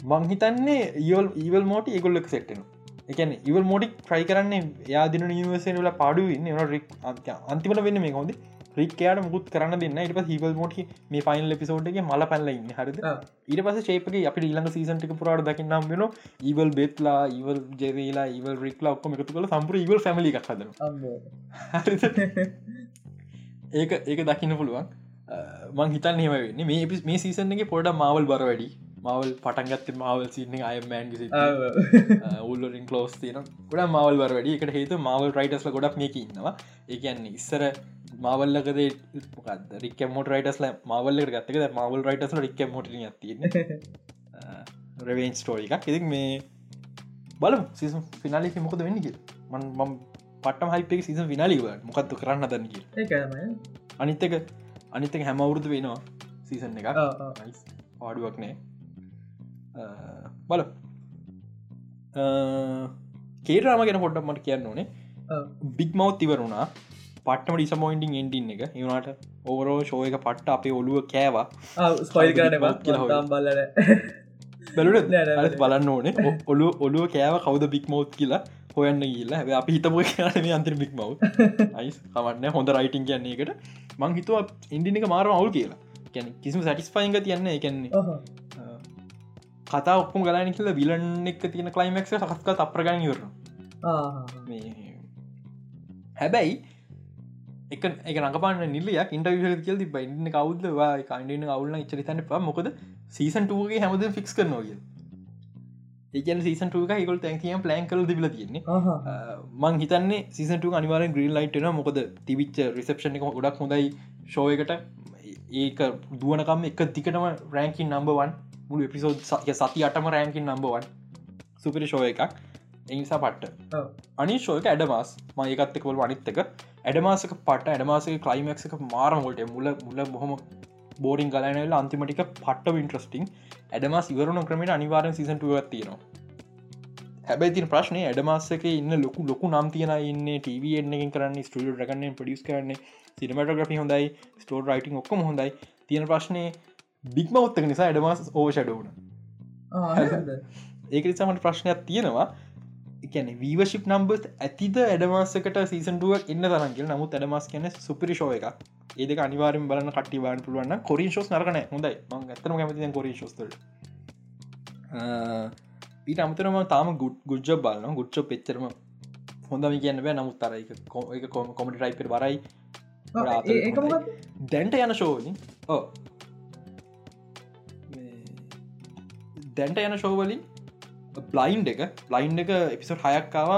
මංහිතන්නේ ඒවල් ඒවල් මෝට ඒගොල්ලක් සෙට්ටන එකන ඉවල් මෝඩික් ට්‍රයි කරන්නේ යාදින නිවසේල පාඩු ඉන්න. රික් අන්තිමට වෙන්න මේ හොඳ රික්කයාට මුකුත් කරන්න දෙන්න ඉට හිවල් මෝට මේ ෆයින් එපිසෝඩ්ගේ මල පැල්ල ඉන්න. හරිද? ඊට පස ශේපක අප ඊළඟ සීසන්ටික පුරාට දකින්නම් වෙන ඒවල් බෙත්ලා ඒවල් ජෙරේලා ඒවල් රික්ලා ඔක්කොම එකතු කළ සම්පුර ඉවල් හදන හරිද? ඒක ඒක දකින්න පුළුවන්. මං හිතන් හෙම වෙන්නේ. මේ මේ සීසන් එක පොඩ මවල් බර වැඩි මවල් පටන්ගත්ත මවල් සින්න අයමෑන්. උල්ලින් කලෝස් තින ගොඩ මවල් වර වැඩි. එකට හේතු මවල් රයිටස්ල ගොඩක් මේක ඉන්නවා. ඒකන්නේ ඉස්සර මවල්ලකද රික මොට රයිටස්ල මවල්ලට ගත්තක මවල් රයිටස්ල රික මොට තියන්න. රවෙන් ස්ටෝරි එකක්. ඉතික් මේ බලම්. සිසම් ෆිනාලි මොකද වෙන්න කිය මන් මම් පටම හයිපෙක් සිසම් විනාලිව මොකක්තු කරන්න දන්න කිය අනිත්තක අනිත්තක හැම අවුරුදු වෙනවා සීසන් එක. පාඩුවක් නෑ බල කේරාම ගෙන පොඩ්ඩක් මට කියන්න ඕනේ. බික් මව් තිවරුණා පටම ඩිසමෝයින්ටිං එන්ටින් එක. ඒවනට ඕවරෝ ෂෝය එක පට්ට අපේ ඔලුව කෑවා. ආ, ස්පොයිල් කරන. බල්ලට බැලුට නෑ. බලන්න ඕනේ. ඔලු ඔලුව කෑව කවද බික් මව් කියලා හොයන්න ගිල්ලා හැබ අපි හිතම මේ අන්තර බික් මව් අයිස් කමන්න හොඳ රයිටින් කියන්නේ එකට මං හිතුව ඉන්ඩිනික මාරම අවුල් කියලා. කැන කිසිම සටිස්පයින්ග තියන්න එකන්නේ කතා ඔක්කම ගලන කියල විලන් එක තියෙන කලයිමක් සකස්ක අප්‍රගණ යවර හැබැයි එක එක රඟපාන නිලියක් ඉන්ටවිය කියල් ති බයින්න කවුදවා කණඩන අවුල්න චරිතන්න පා මොකද සීසන්ටුවගේ හැමද ෆික්ස් කරනවා කිය ඒකන සීසන්ටුවක එකකොල් තැන්තියම් ප්ලෑන් කල දිල තියෙන්නේ. මං හිතන්නේ සිසට අනිවාර ග්‍රීන් ලයිට්න මොකද තිවිච්ච රිසප්ෂණ එක ගොඩක් හොඳයි ෂෝයකට ඒක දුවනකම් එක දිකටම රෑන්කින් නම්බවන් මුළු එපිසෝඩ් සති අටම රෑන්කින් නම්බවන් සුපිරි ෂෝය එකක්. එනිසා පට්ට. අනි ශෝයක ඇඩමස් මයකත්තක වල අනිත්තක ඇඩමාසක පට ඇඩමාසක කලයිමක්ක මාරමොට මුල මුල බොහොම බෝරින් ගලනල අන්තිමටික පට්ට ඉන්ට්‍රස්ටිං ඇඩමස් ඉවරුණ ක්‍රමට අනිවාරෙන් සිසටුවක් තියෙනවා. හැබැයි තින ප්‍රශ්නය ඇඩමාසක ඉන්න ලොකු ලොකු නම් තියෙන ඉන්න ටව එන්න කරන්න ස්ටඩිය රගන්න පඩිස් කරන්න සිනමටග්‍රි හොඳයි ස්ටෝඩ රයිටන් ඔක්කම හොඳයි. තියෙන ප්‍රශ්නය බික්ම ඔත්තක නිසා ඇඩමස් ඕෂඩවන ඒක නිසාමට ප්‍රශ්නයක් තියෙනවා. එකන වීවශිප් නම්බස් ඇතිද ඇඩමාසකට සීසන්ටුවක් එන්න තරන්ගේ නමුත් ඇඩමස් කියන සුපිරි ෂෝ එක ඒදක අනිවාරෙන් බලන්න කටි බාන පුළුවන්න කොරින් ශෝස් නරන හොඳයි. මං ඇතම කැමති කොරින් ශෝස්තල ඊට අමතරම තාම ගුඩ් ගුජ්ජ බලන්න ගුච්චෝ පෙච්චරම හොඳම කියන්න බෑ. නමුත් එක එක කොමට රයිපර බරයි දැන්ට යන ශෝනි ඕ දැන්ට යන ශෝවලින් බ්ලයින්් එක. බ්ලයින්් එක එපිසොට් හයක්කාව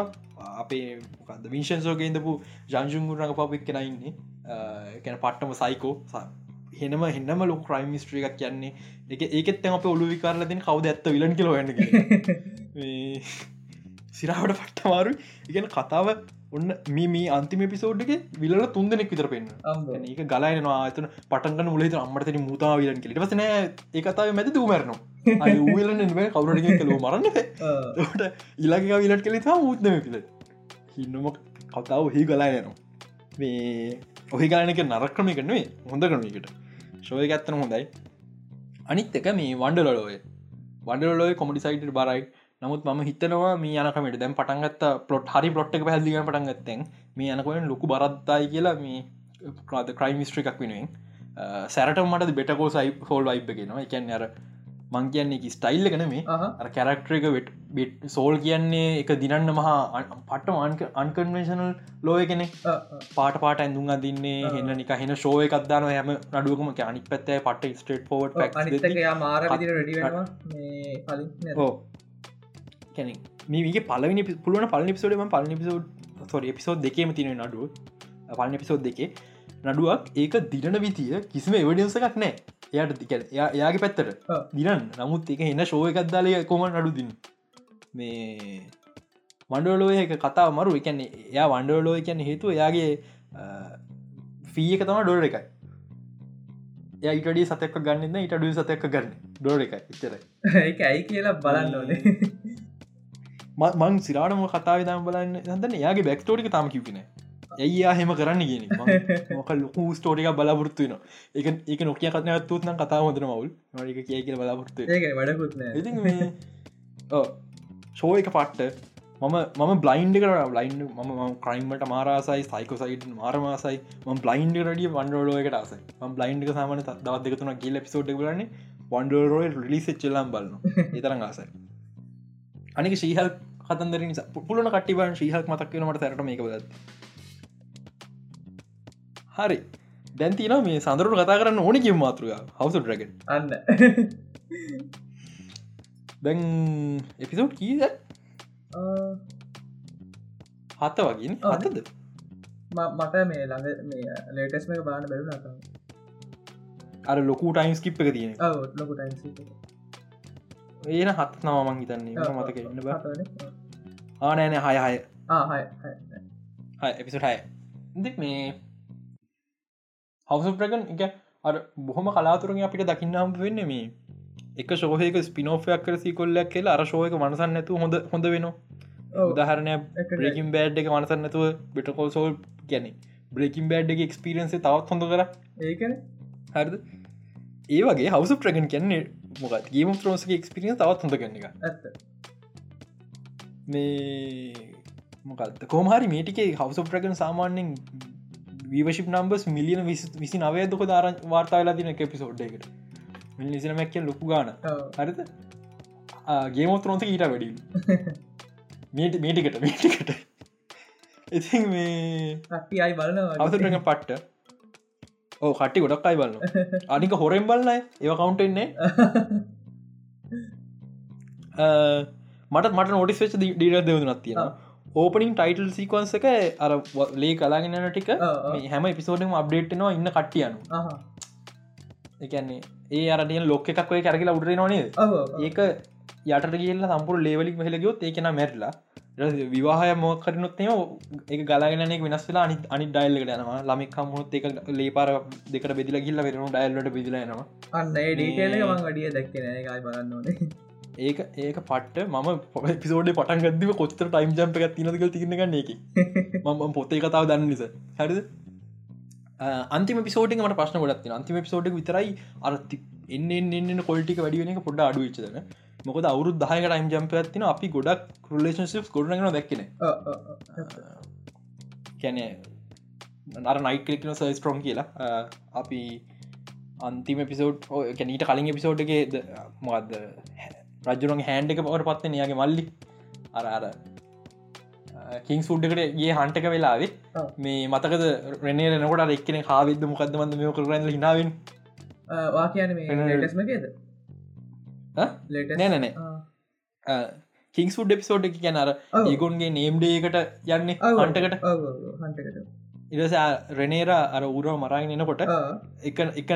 අපේ මොකද විංශන්සෝක ඉඳපු ජංජුන්ගුරඟ පපක් කෙනයින්නේ කැන පට්ටම සයිකෝ හෙනම හෙන්නම ලොක ක්‍රයිම් ස්ට්‍රිය එකක් කියන්නේ. එක ඒකෙත් අප ඔලු විකාරල දෙන කවද ඇත්ත විලන් කියලවන්න සිරාවට පට්ටමාරු ඉගෙන කතාව ඔන්න මේ අන්තිම පිසෝඩ්ක විල තුන් දෙනෙක් විතර පෙන්න්න ඒක ගලයිනවා අතන පටන්ගන මුලහිත අම්මටතන මුතා විලන් කෙට පසන ඒකතාව මැති දූමරනවා ඌලන කවුරට කලු මරන්න ට ඉලක විලට කලෙ තා මුත්නම පිල හින්නම කතාව හි ගලායනවා මේ ඔහි ගානක නරක්‍රමය කරනේ හොඳ කරනකට ශෝය ඇත්තන හොඳයි. අනිත් එක මේ වන්ඩලොය වන්ඩලොය කොමඩිසයිට බරයි. නමුත් ම හිතනවා මේ යනකමට දැම් පටන්ගත්ත පොට් හරි පොට් එක පැදිග පටන්ගත්තෙන් මේ යනකොෙන් ලොකු බරත්තායි කියලා මේ ක්‍රාද ක්‍රයිම් ස්ට්‍රික් එකක් වෙනුවෙන්. සැරට මට බෙටකෝ සයි හෝල් වයිබ්ගෙනවා එකන් අර මං කියන්නේ එක ස්ටයිල්ල කන මේ අර කැරක්ටර එක වෙට් බෙට් සෝල් කියන්නේ එක දිනන්න මහා පට්ට අන්කන්වේශනල් ලෝය කෙනෙ පාට පාට ඇඳුම් අදින්නේ හෙන්න නික හෙන ශෝය එකක්දාන හැම නඩුවකම අනික් පැත්තේ පට ස්ටේට් පෝට් කැන මේගේ පලවනි පුළුවන පල පිසෝඩම පල පිසෝඩ් සොර පිසෝඩ් දෙකේම තින නඩුව. පලන පිසෝඩ් දෙකේ නඩුවක් ඒක දිරන විතිය කිසිම එවඩියන්ස එකක් නෑ එයට තික එයාගේ පැත්තට. දිරන් නමුත් එක එන්න ශෝය එකක්දාලය කොම නඩු දින් මේ වන්ඩලෝ එක කතා මරු එකන්නේ එයා වන්ඩලෝ එකන්න හේතු එයාගේ ෆී එක තම ඩොර එකයි. යයිටඩිය සතයක් ගන්න ඉටඩුව සතයක් ගන්න ඩෝර එක ඉතරයි ඒක ඇයි කියලා බලන්න ඕනේ. මං සිරාටම කතාව දම් බලන්න හඳන්න යාගේ බැක්ටෝටික තම කිව්ගෙන ඇයියා හෙම කරන්න කියන මොක ලොකු ස්ටෝටික බලාපොරත්තුවන එක එක නොකිය කතන තුත්න කතා හොඳන මවුල්. මක කිය කියල බලාපොරත්තු ෂෝ එක පට්ට. මම මම බ්ලයින්ඩ කර බ්ලයින්් ම ක්‍රයිම්මට මාරසයි සයිකෝසයිට මාරමාසයි ම බ්ලයින්ඩ රඩිය වන්ඩරෝලෝකට ආසයි. ම බ්ලයින්ඩ සාමන දවත් දෙකතුන කියල පිසෝට් කරන්නේ වන්ඩරෝය රිලිස චෙල්ලම් බලන්න ඒතරන් ආසයි. අනික ශීහල් කතන්දර පුලන කටිබන් ශීහක් මතක්වීමට තැරට මේක බද හරි. දැන්තින මේ සඳරු කතා කරන්න ඕනි කිය මාතෘක හවස ඩ්‍රග අන්න. දැන් එපිසෝඩ් කීද හත වගේ ආ. හතද? මට මේ ළඟ මේ ලේටස්ම එක බාන බැලු නත අර ලොකු ටයිම් ස්කිප් එක තියෙන ලොකු ඒන හත් නමමං හිතන්නේ. මතක ඉන්න බ. ආනෑන හය හය. එපිසට හය දෙ මේ හවසප්‍රගන් එක අර බොහොම කලාතුරෙන් අපිට දකින්නම් වෙන්න මේ එක ශෝහක ස්පිනෝෆයක් කරසි කොල්ලක් කියලා අර ශෝයක මනසන්න නැතු හොඳ හොඳ වෙන උදාහරණය බ්‍රේකින් බෑඩ් එක මනසන්න නැතුව බිටකෝල් සෝල් ගැන බ්‍රේකින් බෑඩ් එක එක්ස්පිරන්සේ තවත් හොඳ කර. ඒකන. හරිද? ඒ වගේ හවස ප්‍රගන් කියන්නේ මොකත් ගේම ත්‍රෝසක එක්ස්පිරියන් තවත් හොඳ කන්න එක ඇත්ත. මේ මොකත් කෝමහරි මේටිකේ හවස ප්‍රගන් සාමාන්‍යෙන් වීවශිප් නම්බස් මිලියන විසි නවය දොක දාර වාර්තාවෙලා තින එක පිසෝඩ් එකට මිලිසින මැක්කෙන් ලොකු ගාන. හරිත ගේමෝත්‍රෝන්ත ඊට වැඩි මේට මේටිකට මේටිකට ඉති මේ අයි බලනවා අවසරග පට්ට. ඕ කට්ටි ගොඩක් අයි බලන්න අනික හොරෙන් බලන්නයි ඒව කවුන්ටෙන්නේ මට මට නොටිස් වෙච් ඩීර දෙවුනත් තියෙන ඕපනින් ටයිටල් සීකවන්ස එක අර ලේ කලාගෙන ටික මේ හැම පිසෝඩම අප්ඩේට්නවා ඉන්න කට්ටියනු එකන්නේ ඒ අරටිය ලොක් එකක් ඔය කරගලා උඩරේ නොනේ ඒක යට කියල සම්පුර ලේවලික් මහලගයොත් ඒකෙන මැරලා විවාහය මෝකරනුත් එම එක ගලාගෙනෙක් වෙනස් වෙලා අනි අනි ඩයිල්ලට යනවා. ළමෙක් හමුත් එක ලේපාර දෙකට බෙදිල ගිල්ල වෙන ඩයිල්ලට බෙදිලනවා අන්න ඩීටේල මං අඩිය දැක්කන එකයි බලන්න ඕනේ ඒක ඒක පට්ට මම පිසෝඩ පටන් ගදව කොච්තර ටයිම් ජම්ප එකක් තිනක තිරන්න එක. මම පොත්තේ කතාව දන්න නිසා හරිද? අන්තිම පිසෝට මට ප්‍රශ්න ගොඩත් අන්තිම පිසෝඩ් විතරයි අරති එන්න එන්න කොල්ටික වැඩිවෙන එක පොඩ්ඩ අඩුවිච්චදන මොකද අවුරු දහය ටයිම් ජම්ප ඇතින අපි ගොඩක් රලේශන්ශිප් ගොඩනගෙන දැක්කන කැනය අර නයිට කලික්න සයි ස්ට්‍රෝම් කියලා. අපි අන්තිම පිසෝඩ් කැනීට කලින් එක මොකක්ද රජරුන් හැන්ඩ එක පවට පත්ත නයාගේ මල්ලි. අර අර. කින් සුඩ්ඩකට ඒ හන්ටක වෙලාවේ. ඔව්. මේ මතකද රනේ රනකොට එක්කන කාවිද මොකක්දමන්ද මේ කරන්න හිනාවෙන් වා කියන ලේටස්මකේද ලේට නෑනනේ කින් සුඩ් එපිසෝඩ් එක කියැන අර. ඒගොන්ගේ නේම්ඩේකට යන්නේ හන්ටකට ඉරස රනේර අර උරව මරාගෙන එනකොට එක එක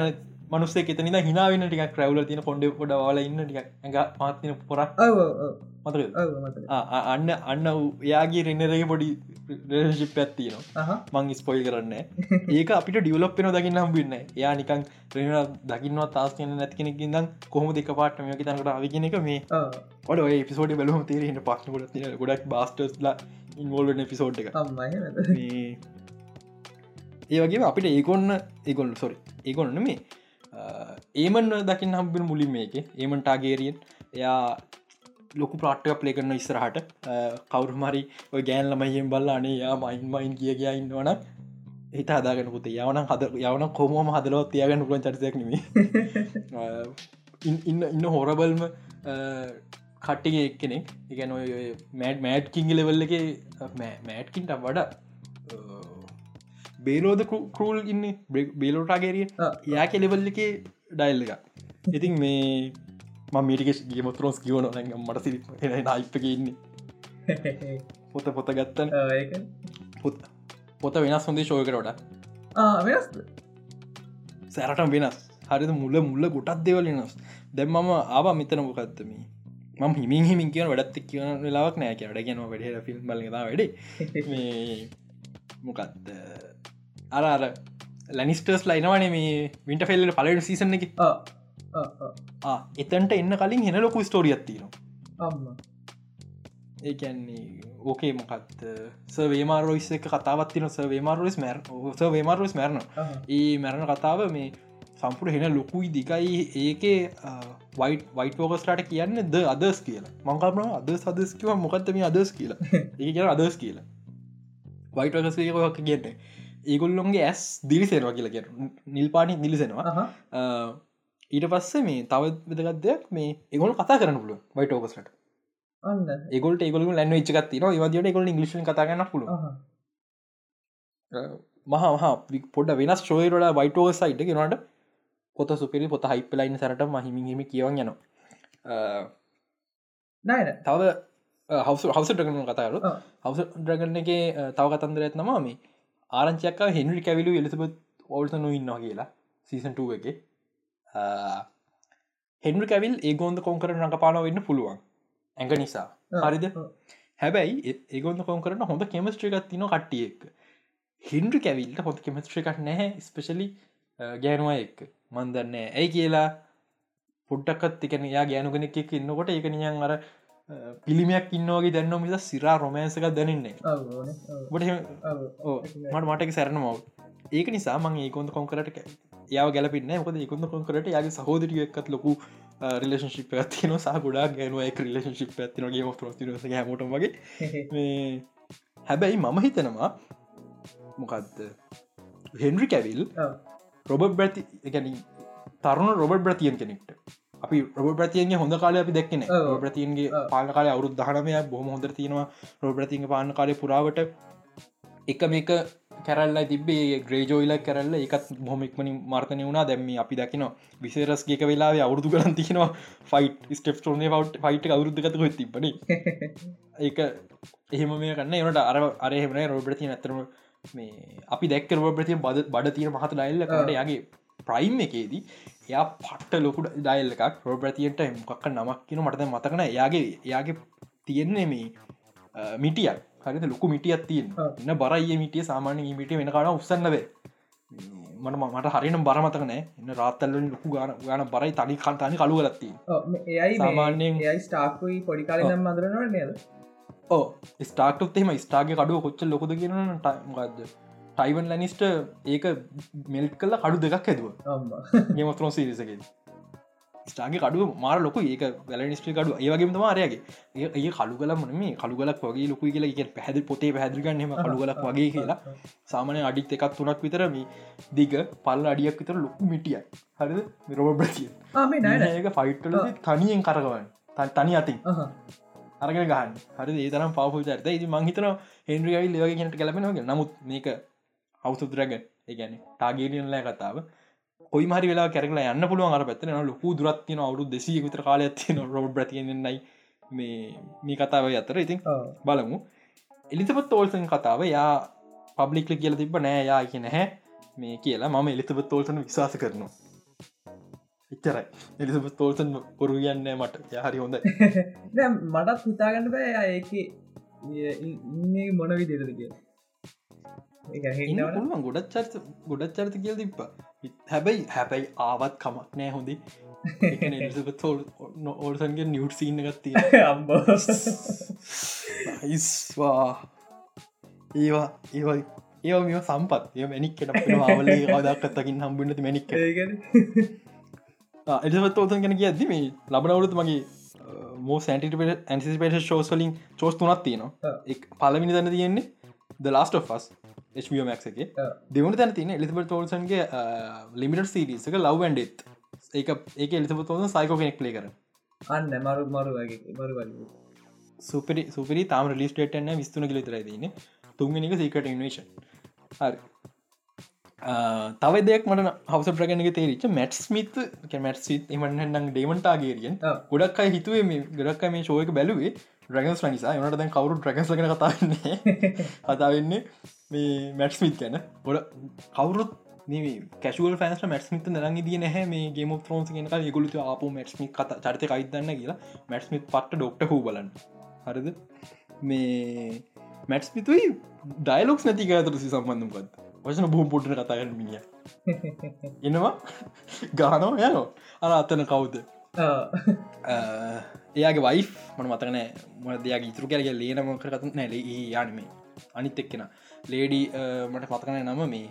මනුස්සේ එතනිද හිනාවෙන ටික ක්‍රවල තින කොඩ ොඩ වාල ඉන්න ටික ඇඟ පාත්තින පොර ඔව මතක ඔව. මත අන්න අන්න එයාගේ රෙනරගේ පොඩි රේශිප් ඇත්තිනවා මං ස්පොයිල් කරන්න ඒක අපිට ඩියවලොප්පෙන දකින්න හම්බින්න යා නිකන් රෙන දකින්නවා තාස් කියන නැතිකෙනෙක් ඉදන් කොහොම දෙක පාට මේක තනකට අවිගෙන එක මේ ඔඩ පිසෝඩ බලහම තේරෙන පක්න ගොඩ තින ගොඩක් බස්ටස්ලා ඉන්වෝල්න පිසෝඩ් එක. ඒ වගේ අපිට ඒකොන්න ඒගොල් සොරි ඒගොන්න මේ ඒමන් දකින්න හම්බෙන මුලින් මේක ඒමන්ටාගේරියෙන් එයා ලොකු ප්‍රාට්ටක පලේ කරන ඉස්සරහට. කවරුමරි ඔය ගෑන් ළමයියෙන් බල්ල අනේ යා මයින් මයින් කිය කිය ඉන්නවන හිත හදාගෙනකුත යවන හද යවන කොමම හදලවත් තියගන්න පුලන් චරිතයක් නෙමේ ඉන්න ඉන්න හොරබල්ම කට්ටිගේ එක්කෙනෙක් එකන ඔය මෑඩ් මෑඩ් කිංග ලෙවල්ල එක මෑඩ්කින්ට වඩා බේලෝද කරුල් ඉන්න? බේලෝටාගේරිය යා කෙලෙවල්ල එක ඩයිල් එක ඉතින් මේ මීටික ගේමත්‍රෝස් කියවන මට සිරි අයිප්ක ඉන්නේ. පොත පොත ගත්තන. පොත් පොත වෙනස් හොඳේ ශෝයකරට සැරටම් වෙනස්. හරිද? මුල්ල මුල්ල ගොටත් දෙවල වෙනස්. දැම් මම ආවා මෙතන මොකත්තම මම හිමින් හිමින් කියන වැඩත් කියන වෙලාවක් නෑ. කියනට කියන වැඩ ෆිල්ම් බල වැඩ. මොකක්ද අර ලැනිස්ටර්ස් ලයිනවනේ මේ වින්ට ෆෙල්ල පලට සීසන එක. එතන්ට එන්න කලින් හෙන ලොකු ස්ටෝරියත් තියෙනවා. අම්ම. ඒකන්නේ ඕකේ මොකත් සවේමාරෝයිස් එක කතාවත් තින සවේමාරෝස් මැර සවේමාරෝස් මැරණ ඒ මැරණ කතාව මේ සම්පුර හෙන ලොකුයි දිකයි ඒකේ වයිට වයිට ෝකස්ටාට කියන්න ද අදස් කියලා. මංකරන අද සදස්කිව මොකත්තම අදස් කියලා? ඒ කියන අදස් කියලා. වයිට ෝකස්ක කියන්න ඒගොල්ලොන්ගේ ඇස් දිරිසෙනවා කියලා කිය නිල් පාටි නිලිසෙනවා ඊට පස්සේ මේ තවත් වෙදගත් දෙයක් මේ ඒගොල කතා කරන්න පුළුව වයිට අන්න. ඒගොල්ට ඒගොල ලැන්න ච්චකත් න ඒවදට ගොල ඉංගලිෂ කතාගන්න පුළුව මහ පොඩ වෙනස් ශෝයරට වයිටෝග සයිට් ගෙනට පොත සුපිරි පොත හයිපලයින් සරට මහිමිහිම කියවන් යනවා. නෑන තව හවස හවස ඩගන කතාරු. හවස ඩ්‍රගන්න එක තව කතන්දර ඇත්නම මේ ආරංචයක්ක හෙන්රි කැවිලු එලිසබත් ඕල්සනු ඉන්නවා කියලා සීසන්ටුව එක. හෙන්රි කැවිල් ඒගොන්ද කොංකර රඟපාන වෙන්න පුළුවන්. ඇඟ නිසා. හරිද. හැබැයි ඒගොන්ද කොංකරන හොඳ කෙමස්ට්‍රිකත් තින කට්ටියෙක් හින්ඩි කැවිල්ට හොඳ කෙමස්ට්‍රිකක් නැහැ ස්පෙශලි ගෑනුව එක් මන්දන්න ඇයි කියලා පුඩ්ඩක්කත් එකන යා ගෑනු කෙනෙක් එක්ක ඉන්නකොට ඒක නියන් අර පිළිමයක් ඉන්නවගේ දැන්න මිස සිරා රොමෑන්සක දැනන්නේ. මට මටක සැරන මව ඒක නිසා මං ඒකොන්ද කොංකරට යාව ගැලපින්න මොකද ඒකුන්ද කොංකරට යාගේ සහෝදරිය එක්කත් ලොකු රිලේශිප් ඇතින සහ ගොඩා ගැනුව රිලේශිප් ඇතිනගේ ම ප්‍රස්තිරස හැමට වගේ. හැබැයි මම හිතනවා මොකක්ද හෙන්රි කැවිල්. රොබ බ්‍රති ගැන තරුණ රොබ බ්‍රතියන් කෙනෙක්ට අපි රොබ ප්‍රතියන්ගේ හොඳ කාල අපි දෙක්න ප්‍රතියන්ගේ. පාල කාල අවුත් දහනමය බොහම හොඳ තියෙනවා. රොබ ප්‍රතිංග පාන කාලය පුරාවට එක මේක කැරල්ල තිබේ ග්‍රේජෝයිල කරල්ල. එකත් බොමික්මනි මර්තනය වුණා. දැම්ම අපි දකින විසේරස්ගේක වෙලා අවුරදු කරන් තියනවා ෆයිට් ස්ටප් ටෝනේ වට ෆයිට් අවුරුද්ධගතක තිබන ඒක එහෙම මේ කන්න එනට අර අරහෙමන රෝබ්‍රතිය ඇතරම මේ අපි දැක් රෝබ්‍රතිය බද බඩ තියෙන මහත ඩයිල්ල කට යාගේ ප්‍රයිම් එකේදී එයා පට්ට ලොකු ඩයිල් එකක්. රෝබ්‍රතියට මොකක් නමක් කියන මටද මතකන එයාගේ එයාගේ තියෙන්නේ මේ මිටියක්. හරිත ලොකු මිටියත් තියෙන්. එන්න බරයි මිටිය. සාමාන්‍ය මිට වෙන කාන උත්සන්නවේ මට මට හරිනම් බරමතක නෑ. එන්න රාත්තල්ලින් ලොකු ගාන ගාන බරයි තනි කන්තනි කළු ගලත්ති ඔව්, මේ එයයි සාමාන්‍යයෙන්- එයයි ස්ටාක්කුයි පොඩි කාලි නම් මදරනවට නේද? ඕ ස්ටාක්ට එම ස්ටාගේ කඩුව කොච්ච ලොකද කියන ටයිමගද ටයිවන් ලැනිස්ට ඒක මෙල්ට් කල්ල කඩු දෙකක් හැදුව. අම්බා ගේමත්‍රෝ සිරිසක ස්ටාගේ කඩුව මාර ලොක ඒක වැලනිස්ටි කඩු ඒවගේ මාරයගේ ඒ කළු කල මන මේ කළු ගලක් වගේ ලොකු කියලා. එක පැහදි පොතේ පැදිගන්නම කළු ගලක් වගේ කියලා. සාමනය අඩිත් එකක් තුනක් විතර මේ දිග පල්ල අඩියක් විතර ලොකු මිටිය හරිද? නෑන ඒක ෆයිට්ටල තනියෙන් කරගවන් තනි අතින්. අහ. අරගෙන ගහන් හරි ඒ තරම් පවපු චරිත ඉති මංහිතන හෙන්රියයි ලවගේ කෙනට කලපෙනගේ නමුත් මේක හවසුද්‍රග ඒගැන ටාගේරියන්ලෑ කතාව. කොයි මහරි වෙලා කැරලා යන්න පුළුවන් අර පැත්තන ලොකු දුරත්තින අවුදු දෙසිය විතර කාලය තියන රොබ් ප්‍රතියෙන්න්නයි මේ මේ කතාව අතර. ඉතින්. බලමු. එලිතපත් තෝල්සන් කතාව. යා පබ්ලික්ල කියල තිබ නෑ. යා කිය නැහැ. මේ කියලා මම එලිතපත් තෝල්සන විශවාස කරනවා. එච්චරයි. එලිසපත් තෝල්සන් පොරු කියන්න මට. යහරි හොඳ මටත් හිතාගන්න බෑ. ඒක ඉන්නේ මොන විදිරද කිය ඒ හෙන්නවන පුළුවන් ගොඩත් චර්ත ගොඩත් චරිත කියල තිබ්බ හැබැයි හැබැයි ආවත් කමක් නෑ හොඳි. ඕල්සන්ගේ නිියුට් සිීන්න ගත්තිය අම්බ ඉස්වා ඒවා ඒවයි ඒ මේ සම්පත්. ඒ මැනික්කට ආවල අවදක්කත්තකින් හම්බුන්නති මැනික් එලිසත් ෝතන් ගැන කියද්දි මේ ලබනවරුත් මගේ මෝ සැන්ටිට ඇන්සිපේට ශෝස්වලින් චෝස් තුනත් තියනවා. එක් පලමිනි තැන තියෙන්නේ ද ලාස්ට ෆස් HMX එක. ඔව්. දෙවන තැන තින එලිබට තෝල්සන්ගේ ලිමිට සිරිසක ලව්න්ඩෙත් ඒක ඒක එලිසබත් ෝන සයිකෝ කෙනෙක් ලේ කර අන්න මරු මරු වගේ මරු වගේ. සුපරි සුපරි තාම ලිස්ටේටන විස්තුන කලිතර දන්න තුන්ගනික සීකට ඉන්වේශන් හරි. තව දෙයක් මට හවස ප්‍රගනක තේරිච මැට් ස්මිත් මැට් සිත් එමන්නනම් ඩේමන්ටාගේරියෙන් ඔව්. ගොඩක් අයි හිතුවේ මේ ගොඩක් මේ ශෝයක බැලුවේ ්‍රගන්ස් නිසා. එනට දැන් කවරු ්‍රගස් ලගෙන කතාන්නේ කතාවෙන්නේ මේ මැට් ස්මිත් ගැන. ගොඩ කවුරුත් කැශුවල් ෆෑන්ස් මැට් මිත දරන් දිය නැහැ මේ ගේම ත්‍රෝන්ස ගෙනක ගුලතු අප මැට්මි කත චරිත කයිදන්න කියලා මැට්ස්මිත් පට්ට ඩොක්ට හූ බලන්න. හරිද? මේ මැට්ස් පිතුයි ඩයිලොක්ස් නැති ඇතර සම්බන්ධම්කත් වශන බහම පොට්න කතාගන්න මිනිිය එනවා? ගානෝ යනෝ අර අත්තන කවුද එයාගේ වයි් මන මතකනෑ මොන දෙයක් ඉතුරු කැරග ලේනම කරකතු නැල යානමේ අනිත් එක්කෙන. ලේඩි මට මතකන නම මේ.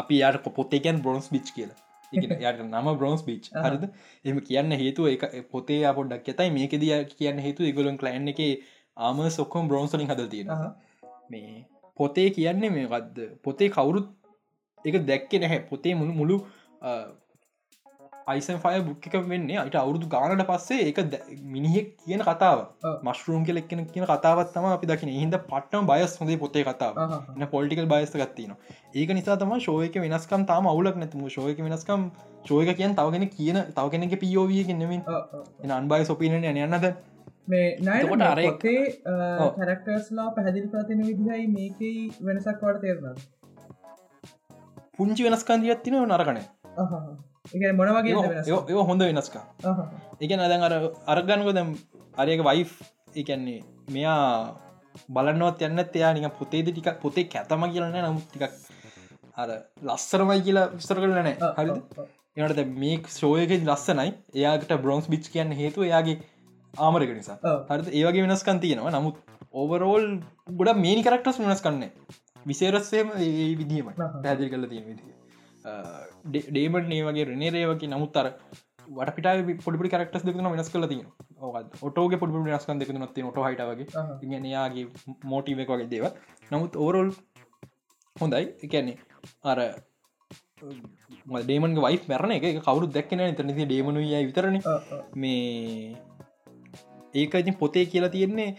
අපි යාට පොත්තේකන් බ්‍රොන්ස් බිච් කියලා. යට නම බ්‍රෝන්ස් බිච් හරිද? එම කියන්න හේතුව එක පොතේ පොඩ්ඩක් ඇතයි මේක දිය කියන්න හේතු ඉගලන් කලයින් එක ආම සොක්කොම් බ්‍රෝන්ස්ලින් හද තියෙන මේ පොතේ කියන්නේ මේකක්ද පොතේ කවුරුත් එක දැක්ක නැහැ. පොතේ මුළු මුළු අයිසන් ෆය බුක් එක වෙන්නේ. අයිට අවුරුදු ගානට පස්සේ එක මිනිහෙක් කියන කතාව. මස්රුම් කෙලෙක් කෙන කියන කතාවත්තම අපි දකින හිද පට්ටම බයස් හොඳේ පොතේ කතාව. එන්න පොලිටිකල් බයස්ත ගත්තින ඒක නිසා තම ශෝයක වෙනස්කම් තාම අවුලක් නැතුම ශෝයක වෙනස්කම් ශෝයක කියෙන් තවගෙන කියන තව කෙනෙක පියෝවිය. එන අන්බයි සොපිනන යන්නද මේ එතකොට නයි අර එක- පොතේ ඔව්. කැරක්ටර්ස්ලා පැහැදිලි පතින විදිහයි මේකයි වෙනසක් වට තේරනවා පුංචි වෙනස්කන්දිය ඇත්තින නරකන එක මොන වගේ වෙනස්? ඒ හොඳ වෙනස්කා ආහා. එක අදන් අර අරගන්නක දැම් අරයක වයි් එකන්නේ මෙයා බලන්නවත් යන්න එයා නික පොතේද ටිකක් පොතේ කැතම කියලන නමුත් ටිකක් අර ලස්සරමයි කියලා විස්තර කරලනෑ ඔව්. එනට මේ ශෝයක ලස්සනයි. එයාට බ්‍රොන්ස් බිච් කියන්න හේතු එයාගේ ආමරක නිසා. හරිද? ඒවගේ වෙනස්කන් තියෙනවා. නමුත් ඕවරෝල් ගොඩ මේනි කරක්ටස් වෙනස් කන්නේ විසේරස්සේම ඒ විදිීම අහහ. පැදිල් කල තියෙන විදිිය ඩේමට ඒ වගේ රනේරේවකි නමුත් අර වට පිට පොඩි කරක්ටස් දෙකන වෙනස් කල තියෙන ඔටෝගේ පොඩි වෙනස්කන් දෙක නොත් ඔට හට වගේ. ආහා. ඉගනයාගේ මෝටිවෙක් වගේ දේව නමුත් ඕරෝල් හොඳයි. එකන්නේ අර ඩේමන් වයි මැරණ එක. කවරු දැක්කන තනති ඩේමනු ඔව්, ඔව්. මේ ඒක ඉතින් පොතේ කියලා තියෙන්නේ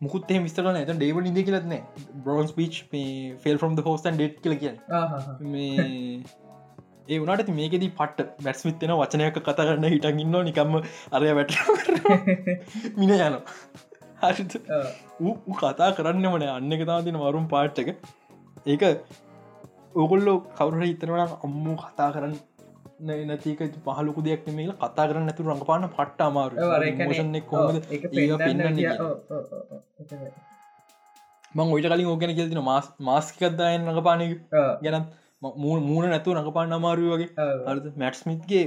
මුකුත් විස්තර ඇත ඩේව නිද කියලත්න බ්‍රෝන්ස් පිච් මේ ෆෙල් ෆම් හෝස්ටන් ඩෙට් කියල කිය. මේ ඒ වනට මේකෙදී පට්ට බැස්විත්තෙන වචනයක කතා කරන්න හිටන් ඉන්න නිකම්ම අරය වැට මින යන හරිත කතා කරන්න මන අන්න එක තාතින වරුම් පාට්ටක ඒක ඕගොල්ලෝ කවුර හිතනවන අම්මු කතා කරන්න නැතික පහලුකු දෙයක් මේල කතා කරන්න නැතු රඟපාන පට්ට අමාරු කොමද. මං ඔයිට කලින් ඕගෙන කියතින මාස් මාස්කත්දායෙන් රඟපානක ඔව්, ගැන මූුණ නැතුව රඟපාන්න අමාරුව වගේ. හරද? මැට්ස්මිත්ගේ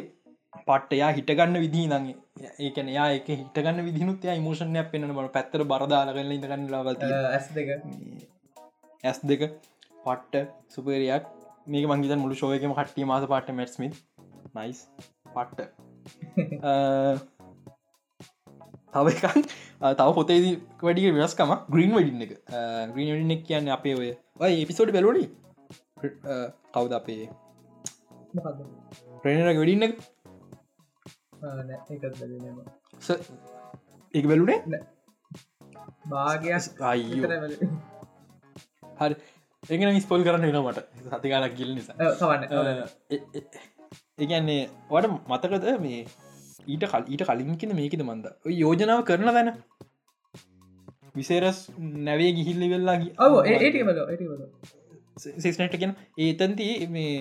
පට්ටයා හිටගන්න විදිී නගේ ඒකන යා එක හිටගන්න විදිනුත් ය මෝෂණය පෙන්න්න බට පැත්තර බරදාලගන්න ඉඳගන්න අ, ඇස් දෙක. ඇස් දෙක පට්ට සුපරයක්. මේක මංගේත මුළු ශෝයකම කට්ටිය මාස පට්ට මැට්ස්මිත් නයිස් පට්ට. තව එකක්. අ, තව පොතේදී වැඩිය වෙනස්කම ග්‍රීන් වඩින්න එක. ග්‍රීන් වඩින්නෙක් කියන්න අපේ ඔය ඔය එපිසෝඩ් බැලෝඩි කවුද අපේ? ප්‍රේණක වැඩින්න එක බැලුනේ? බැලුවේ. හරි. ඒගෙන ස්පොල් කරන්න වෙනමට සතිකාලක් ගිල් නිසා. ඒගන්නේ වට මතකද මේ ඊට කල් ඊට කලින් කියන මේකද මන්ද? යෝජනාව කරන දැන විසේරස් නැවේ ගිහිල්ලි වෙල්ලාගේ ඔව්, ඒ- සිස්නට කියෙන ඒතන්ති මේ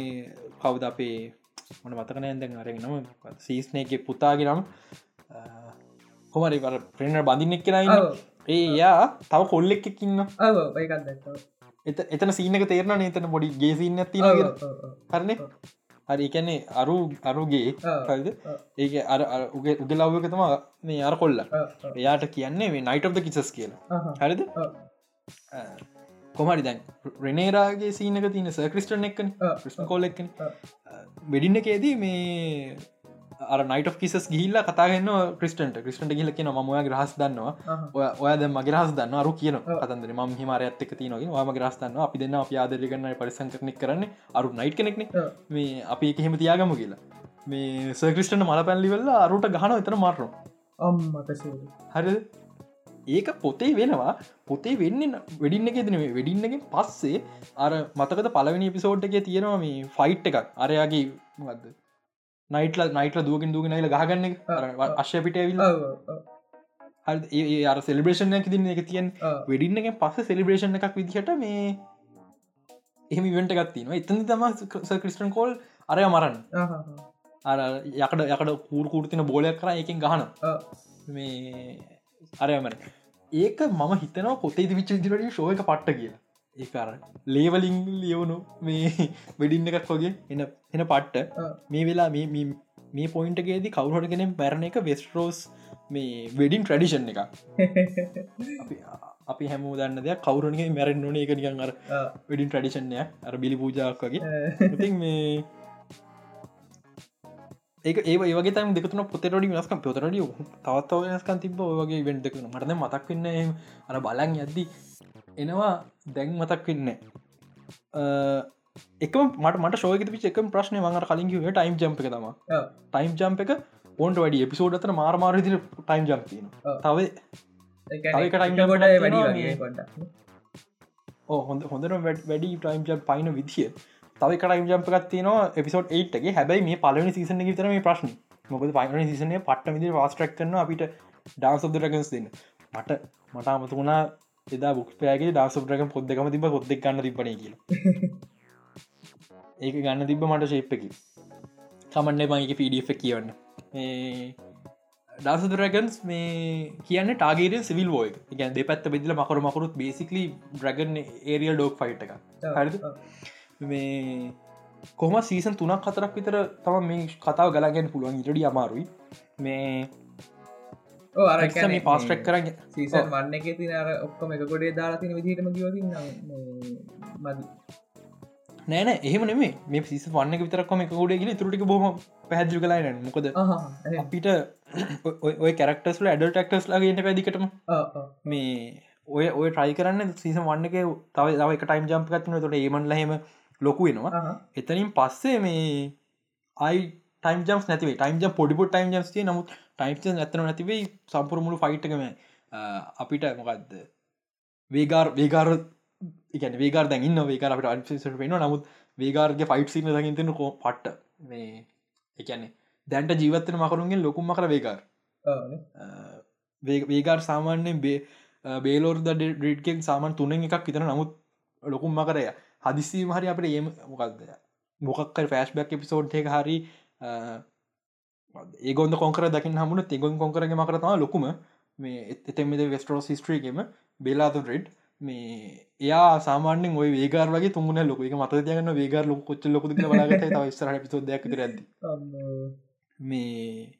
කවුද අපේ මොන මතකන ඇදැන් අරගෙනම සීස්නයගේ පුතාගෙනම් හොමරි ප්‍රෙනර් බඳින්නෙක් කෙනයි ඒ යා තව කොල්ලෙක් එක්කින්න ඔව්, ඔව්, ඒකත් දැක්කා. එත එතන සීනක තේරන නතන පොඩි ගේසින්න ඇති. හරන? හරි එකන්නේ අරු අරුගේ ඔව්. ඒක අර අර උගේ උගේ ලව්ක තම මේ අර කොල්ල. එයාට කියන්නේ මේ නයිට් කිසස් කියලා. හරිද කොමරි දැන් රෙනේරාගේ සීනක තියන ස ක්‍රිස්ටන් එක්කන ඔව්, ක්‍රිස්ම කොල්ල එක්කන ඔව්. වෙඩින්න එකේදී මේ නයිට කිසස් ගිල්ල කතාගන්න ක්‍රිස්ටන්ට ක්‍රිස්ටට ගිල කියන මයා ග්‍රහස් දන්නවා ආහා. ඔය ඔය ද මගේ රහස් දන්න අරු කියන. කතන්දර ම හිමර ඇත්තක තියනගේ ම ග්‍රස්තන්න අපි දෙන්න අප ආදරගන්න පරිසං කරනෙක් කරන්න අරු නයිට් කෙනෙක්න. මේ අපි එක හෙම තියාගම කියලා මේ සර්ක්‍රිස්ටන මල පැල්ලිවෙල්ලා අරුට ගහන එතන මාරනවා අම්මට. හරි ඒක පොතේ වෙනවා. පොතේ වෙන්න වෙඩින්න එක දෙන වෙඩින්නකින් පස්සේ අර මතකද පලවෙනි පිසෝඩ් එක තියෙනවා මේ ෆයිට් එකක්. අරයාගේ මද නයිටල නයිටල දුවකින් දුගෙන නයිල ගහගන්න එක. අර ඔව්. අශ්‍ය පිටවිල්ල ඔව්, ඔව්, ඔව්, හරි ඒ අර සෙලිබ්‍රේෂන් එක තින්න එක තියෙන් ඔව්. වෙඩින්න එක පස්ස සෙලිබ්‍රේෂන් එකක් විදිහට මේ එහෙම ඉවෙන්ට ගත්තිනවා එතන තම ක්‍රිස්ටන් කෝල් අරය මරන්න. අර යකට යකට කූරකූරතින බෝලයක් කර එකින් ගහන. මේ අරයමන ඒක මම හිතනවා පොතේ විච දිරට ශෝයක පට්ට කියලා. ඒකර ලේවලිං ලියවුණු මේ වෙඩින්න එකක් වගේ එන එන පට්ට. මේ වෙලා මේ- පොයින්ටගේදී කවුහටගෙන බැරණ එක වෙස්ටරෝස් මේ වෙඩින් ට්‍රඩිෂන් එක අපි හැමෝ දන්න දෙයක් කවුරනගේ මැරෙන් නොන එක නිකන් අර. වෙඩින් ට්‍රඩිෂන්ය අර බිලි පූජාවක් වගේ. ඉතින් මේ ඒක ඒ ඒවගේ තම දෙකතුන පොතටඩි වෙනස්කම් පොතරඩිය තවත් වෙනස්කන් තිබ ඔයගේ වෙන්ටකන මටද මතක් වෙන්න අර බලන් යද්දි එනවා දැන් මතක් වෙන්න එකම මට මට ශෝක පිච එකම ප්‍රශ්නය මඟට කලින් කිව ටයිම් ජම්ප එක තම ටයිම් ජම්ප එක ඔන්ට වැඩි එපිසෝඩ් අතන මාරමාර ති ටයිම් ජම්පන තව ටයිම් ගොඩ වැඩි වගේ හොඳ හොඳර වැඩි ටයිම් ජම් පයින විදිිය තව ටයිම් ජම්පකත් තින එපිසෝඩ් 8ගේ හැබයි මේ පලවනි සිසන තරම ප්‍රශ්න. මොකද පයින සිසනය පට්ට විදි වාස්ට්‍රක් කරන අපිට ඩාන්ස් ඔබ රගස් දෙන්න. මට මට අමතු වුණා එදා බුක් පෑගේ ඩාස් රක පොද්දකම තිබ පොද්දක් ගන්න තිබන කියල. ඒක ගන්න තිබ මට ශේප්පකි කමන්න මගේ පිඩිය කියවන්න. ඩාස රගන්ස් මේ කියන්න ටාගේරෙන් සිවිල් ෝය ගැන් දෙ පැත්ත බෙදිල මකර මකරුත් බේසිකලි ්‍රගන් ඒරියල් ඩෝක් ෆයිට් එක හරිද මේ කොම සීසන් තුනක් කතරක් විතර තම මේ කතාව ගලාගෙන පුළුවන් ඉටඩි අමාරුයි. මේ මේ පාස්ට්‍රක් කරන්න සීසන් වන්න එක තින අර ඔක්කොම එක ගොඩේ දාලාතින විදිහටම ගියවති මදි. නෑන එහෙම නෙේ මේ සිස වන්න විතරක්ම එක ගොඩ ගල තුරටික බොම පැදිි කලාන මොකද අපිට ඔය- කැරක්ටස්ල ඇඩල් ටක්ටස් ලගේට පැදිකටම මේ ඔය ඔය ට්‍රයි කරන්න සීසන් වන්න එක තව තව ටයිම් ජම්ප කත්න තොට ඒමන් ලහෙම ලොකු වෙනවා. එතනින් පස්සේ මේ අයි ටයිම් ජම්ස් නැතිවේ ටයිම් ජම් පොඩිපුට ටයිම් ජම්ස්ේ නමුත් ටයිම් ඇතන නැතිවේ සම්පුරමුළු ෆයිට්කම අපිට මොකක්ද වේගාර් වේගාර එකන වේගර දැන්න වේකාර අපට අන්සට වෙන නමුත් වේගාර්ගේ ෆයිට් සින දකිතන කෝ පට්ට. මේ එකන්නේ දැන්ට ජීවත්තන මකරුන්ගේ ලොකුම් මකර වේකාර වේගාර් සාමාන්‍යයෙන් බේ බේලෝර් ද ඩේට්ගෙන් සාමන් තුනෙන් එකක් විතර නමුත් ලොකුම් මකරය හදිසිීම හරි අපට ඒම මොකක්ද මොකක්කර ෆෑශ් බැක් පිසෝඩ් එක හරි ඒගොන්ද කොකර දකින හමුණ තිගොන් කොකරගේ මකරතවා ලොකුම. මේ එතෙමද වෙස්ටරෝ සිස්ට්‍රීගේම බේලාතු රෙඩ් මේ එයා සාමානෙන් ඔය වේගර වගේ තුමුණ ලොක එක මත තියගන්න වේගර ලොක කොච්ච ලොක ස්ර පිසෝදයක් ඇද මේ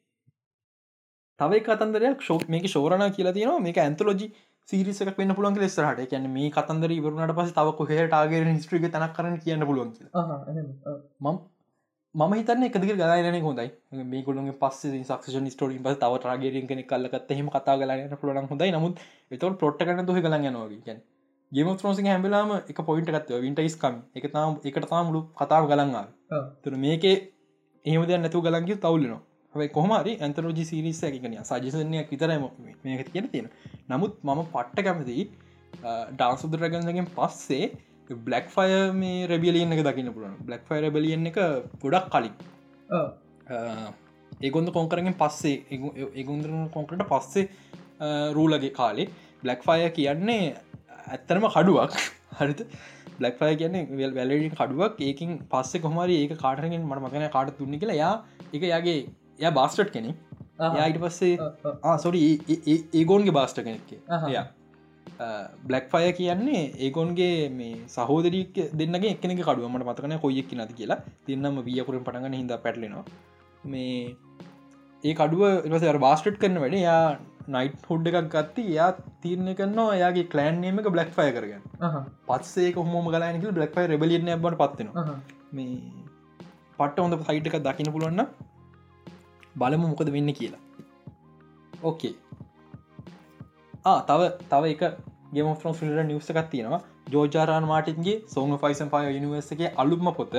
තවයි කතන්දරයක් ශෝක් මේක ශෝරණ කියලා තියෙනවා. මේක ඇන්තලෝජි සිරිසක වන්න පුලන් ලෙස්රහට කියන්න මේ කතන්දර ඉවරුණට පස තව කොහ ටාගේ ස්ට්‍රික තනක් කරන කියන්න පුළුවන් මම මම හිතන්න එකදික ගලායන හොඳයි. මේ කොළුන්ගේ පස්ස සක්ෂ ස්ටෝරින් පස තව ටාගේරින් කෙනෙ කල්ලකත් හෙම කතා ගලන්න පුලන හොඳයි. නමුත් එතවට පොට්ට කන දුහ ගලන්න නොවගන් ගේම ත්‍රෝසි හැබලාම එක පොයින්ට ගත්ව වින්ටයිස්කම් එක තාම එකට තාමුළු කතාව ගලන්වා තුර මේකේ එහෙම දෙයක් නැතු ගලන්ගේ තවල්ලනවා හයි කොහමරි ඇන්තරෝජි සිරිස එකකන සජසනයක් විතරම මේක කියන තියෙන නමුත් මම පට්ට කැමති ඩාන්සුදරගන්ගෙන් පස්සේ බ්ලක් ෆය මේ රැබියලියන එක දකින්න පුළුවන්. බ්ලක් ෆයි රැබලියන් එක ගොඩක් කලින්. ඒගොන්ද කොංකරගෙන් පස්සේ ඒගුන්දරන කොංකට පස්සේ රූලගේ කාලේ බ්ලක් ෆය කියන්නේ ඇත්තරම කඩුවක්. හරිත බ්ලක් ෆය කියන්නේ වෙල් වැලඩින් කඩුවක්. ඒකින් පස්සේ කොමරි ඒක කාටරගෙන් මට මකන කාට තුන්න කියලා යා එක යාගේ ය බාස්ටට් කෙනෙ යායිට පස්සේ සොරි ඒගෝන්ගේ බාස්ට කෙනෙක්කේ යා බ්ලක් ෆය කියන්නේ ඒගොන්ගේ මේ සහෝදරීක දෙන්නගේ එකනෙ කඩුවමට මතකන කොයෙක් නති කියලා. තින්නම වියකුරින් පටගන හිද පැටලෙනවා. මේ ඒ කඩුව එවස බාස්ටට් කරන වැඩ යා නයිට් හොඩ් එකක් ගත්ති. යා තීරණය කරනවා යාගේ කලෑන්නේම එක බ්ලක් ෆය කරගන්න පත්සේ හොම ගලනක බ්ලක් ෆයි රබලියන බට පත්වෙනවා මේ පට්ට හොඳ සයිට් එක දකින පුළුවන්න බලමු මොකද වෙන්න කියලා. ඕකේ තව තව එක ගේම ෆ්‍රම් ිල්ට නිවස එකක් තියෙනවා. ජෝජාරන් මාටින්ගේ සෝම ෆයිසන් පය නිවර්සගේ අලුත්ම පොත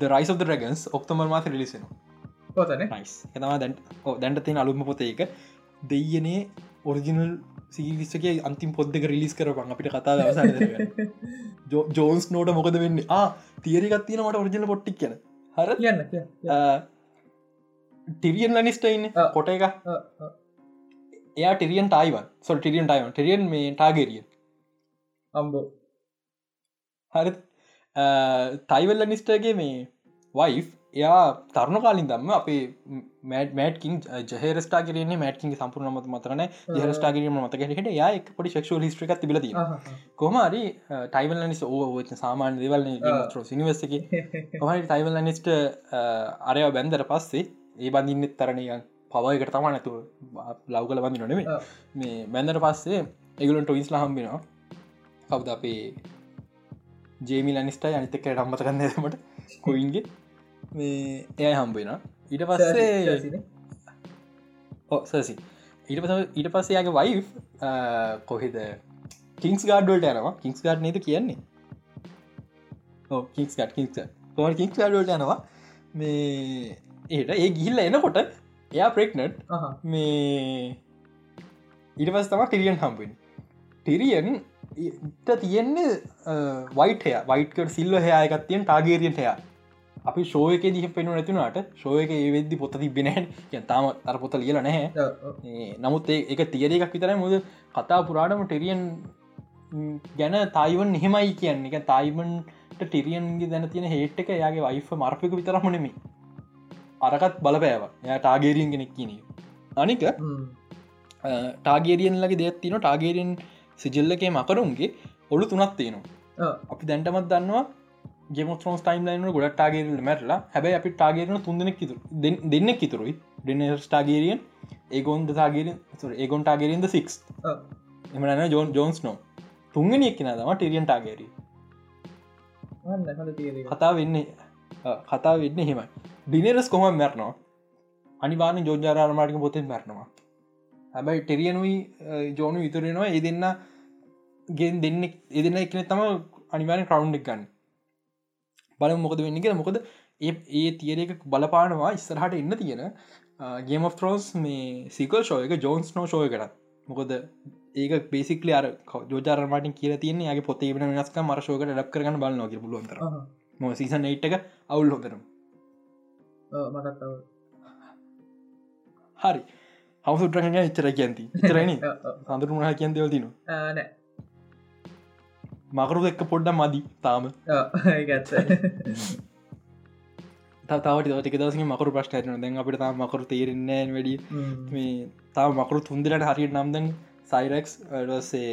ද රයිස් of රගන්ස් ඔක්තමල් මාත රිලිසෙන නයිස් එතවා දැන් දැන්ට තියෙන අලුත්ම පොත එක. දෙයනේ ඔරිජිනල් සීවිස්සගේ අන්තිම් පොද්දක රිලිස් කරපන්. අපිට කතා දවස ජෝන්ස් නෝට මොකද වෙන්න? ආ මට ඔරිජිනල පොට්ටික් කියන හර? කියන්න ටිරියන් ලනිස්ටයින්න කොට එක එයා ටිරියන් ටයිවන් සොල් ටිරියන් ටයිවන් ටිරියන් මේ ටාගෙරිය අම්බෝ. හරි. ටයිවල්ල නිස්ටගේ මේ වයි් එයා තරුණ කාලින් දම්ම අපේ මෑඩ මෑටකින් ජහරස්ටා කරන්නේ මෑටකින් සම්පුරනමත මතරන ජහරස්ටා කිරීම මතකට යා එක පොඩි ශක්ෂ ලිස්ට්‍රික තිබලද කොමරි ටයිවල් නිස් ඕ සාමාන්‍ය දෙවල් සිනිවස්සක හරි ටයිවල් නිස්ට අරය බැන්දර පස්සේ ඒ බඳින්නෙත් තරණයන් පවයකට තමා නැතුව ලව් කල බඳි නොනෙේ මේ බැන්දර පස්සේ එගලන්ට ඉස්ලා හම්බෙනවා කවද අපේ ජේමි ලනිස්ට අනිතක රම්මත කන්නමට කොයින්ගේ? මේ එය හම්බෙන ඊට පස්සේ සසි ඊට පස ඊට පස්සයාගේ වයි් කොහෙද? කිංස් ගාඩ්වලට යනවා. කිංස් ගාඩ් නේද කියන්නේ? කික්ස් කට් කික්ස් කොම කික්ස් ඩට යනවා? මේ ඒට ඒ ගිහිල්ල එනකොට එයා ප්‍රෙක්නට් මේ ඉට පස් තම ටිරියන් හම්පෙන් ටිරියන් ඉට තියෙන්නේ වයිටය වයිටකට සිල්ල හයායකත්තියෙන් ටාගේරියෙන් හයා අපි ශෝයක දිහ පෙනු නැතිනට ශෝයක ඒ වෙද්දි පොත තිබෙනෑ තාම අර පොත ලියල නැහැ. නමුත් එක තියර එකක් විතරයි. මුද කතා පුරාටම ටෙරියන් ගැන තායිවන් එහෙමයි කියන්න. එක තායිමන්ට ටිරියන්ගේ දැන තියෙන හේට් එක යාගේ වයිෆ මර්පක විතරමනෙමි අරකත් බලපෑව ය ටාගේරියෙන් කෙනෙක් කියන අනික ටාගේරියන්ලගේ දෙයක් තින ටාගේරෙන් සිජල්ලකේ මකරුන්ගේ ඔලු තුනත් තියෙනවා. අපි දැන්ටමත් දන්නවා ගෙමොත්‍රෝස් ටයිම් ලයින ගොඩ ටාගේරල මැටලා හැබයි අපි ටාගේරන තුන්දෙනෙක් දෙන්න කිතුරුයි දෙන්න ස්ටාගේරියන් ඒගොන්ද තාගේර ඒගොන් ටාගේරන්ද සික්ස් එමන ජෝන් ජෝන්ස් නෝ තුන්ගෙන එක්කෙන දම ටිරියන් ටාගේරී කතා වෙන්නේ කතා වෙන්න හෙමයි ඩිනරස් කොම මැරනවා? අනිවාන ජෝජාරාර්මාටික පොතෙන් මැරනවා. හැබැයි ටෙරියනුයි ජෝනු විතුරෙනවා ඒ දෙන්න ගෙන් දෙන්න එදන්න එකන තම අනිවාරෙන් කවුන්් එක ගන්න. බල මොකද වෙන්න කියෙන මොකද ඒ ඒ තියරක බලපානවා ඉස්සරහට එන්න තියෙන ගේම of ත්‍රෝස් මේ සිකල් ෂෝය එක ජෝන්ස් නෝ ෂෝය කරත් මොකද ඒක පේසිකල අර ජෝජාරමට කිය තියන ගේ පොතේ වෙන වෙනස්ක මරශෝකට ලක් කරගන්න බල නොක බලුවන්තර ම සිසන් එයිට් එක අවුල් මටත් හරි. හවසුටරග එච්චර කියන්ති චරන සඳරු මහ කියන් දෙවතින නෑ. මකරු එක්ක පොඩ්ඩ මදි තාම. තාවට දස මකරු ප්‍රශ්ටන දැන් අපිට තා මකරු තේරෙන්නේ වැඩි මේ තා මකරු තුන්දරට හරියට නම්දන් සයිරක්ස් ඩසේ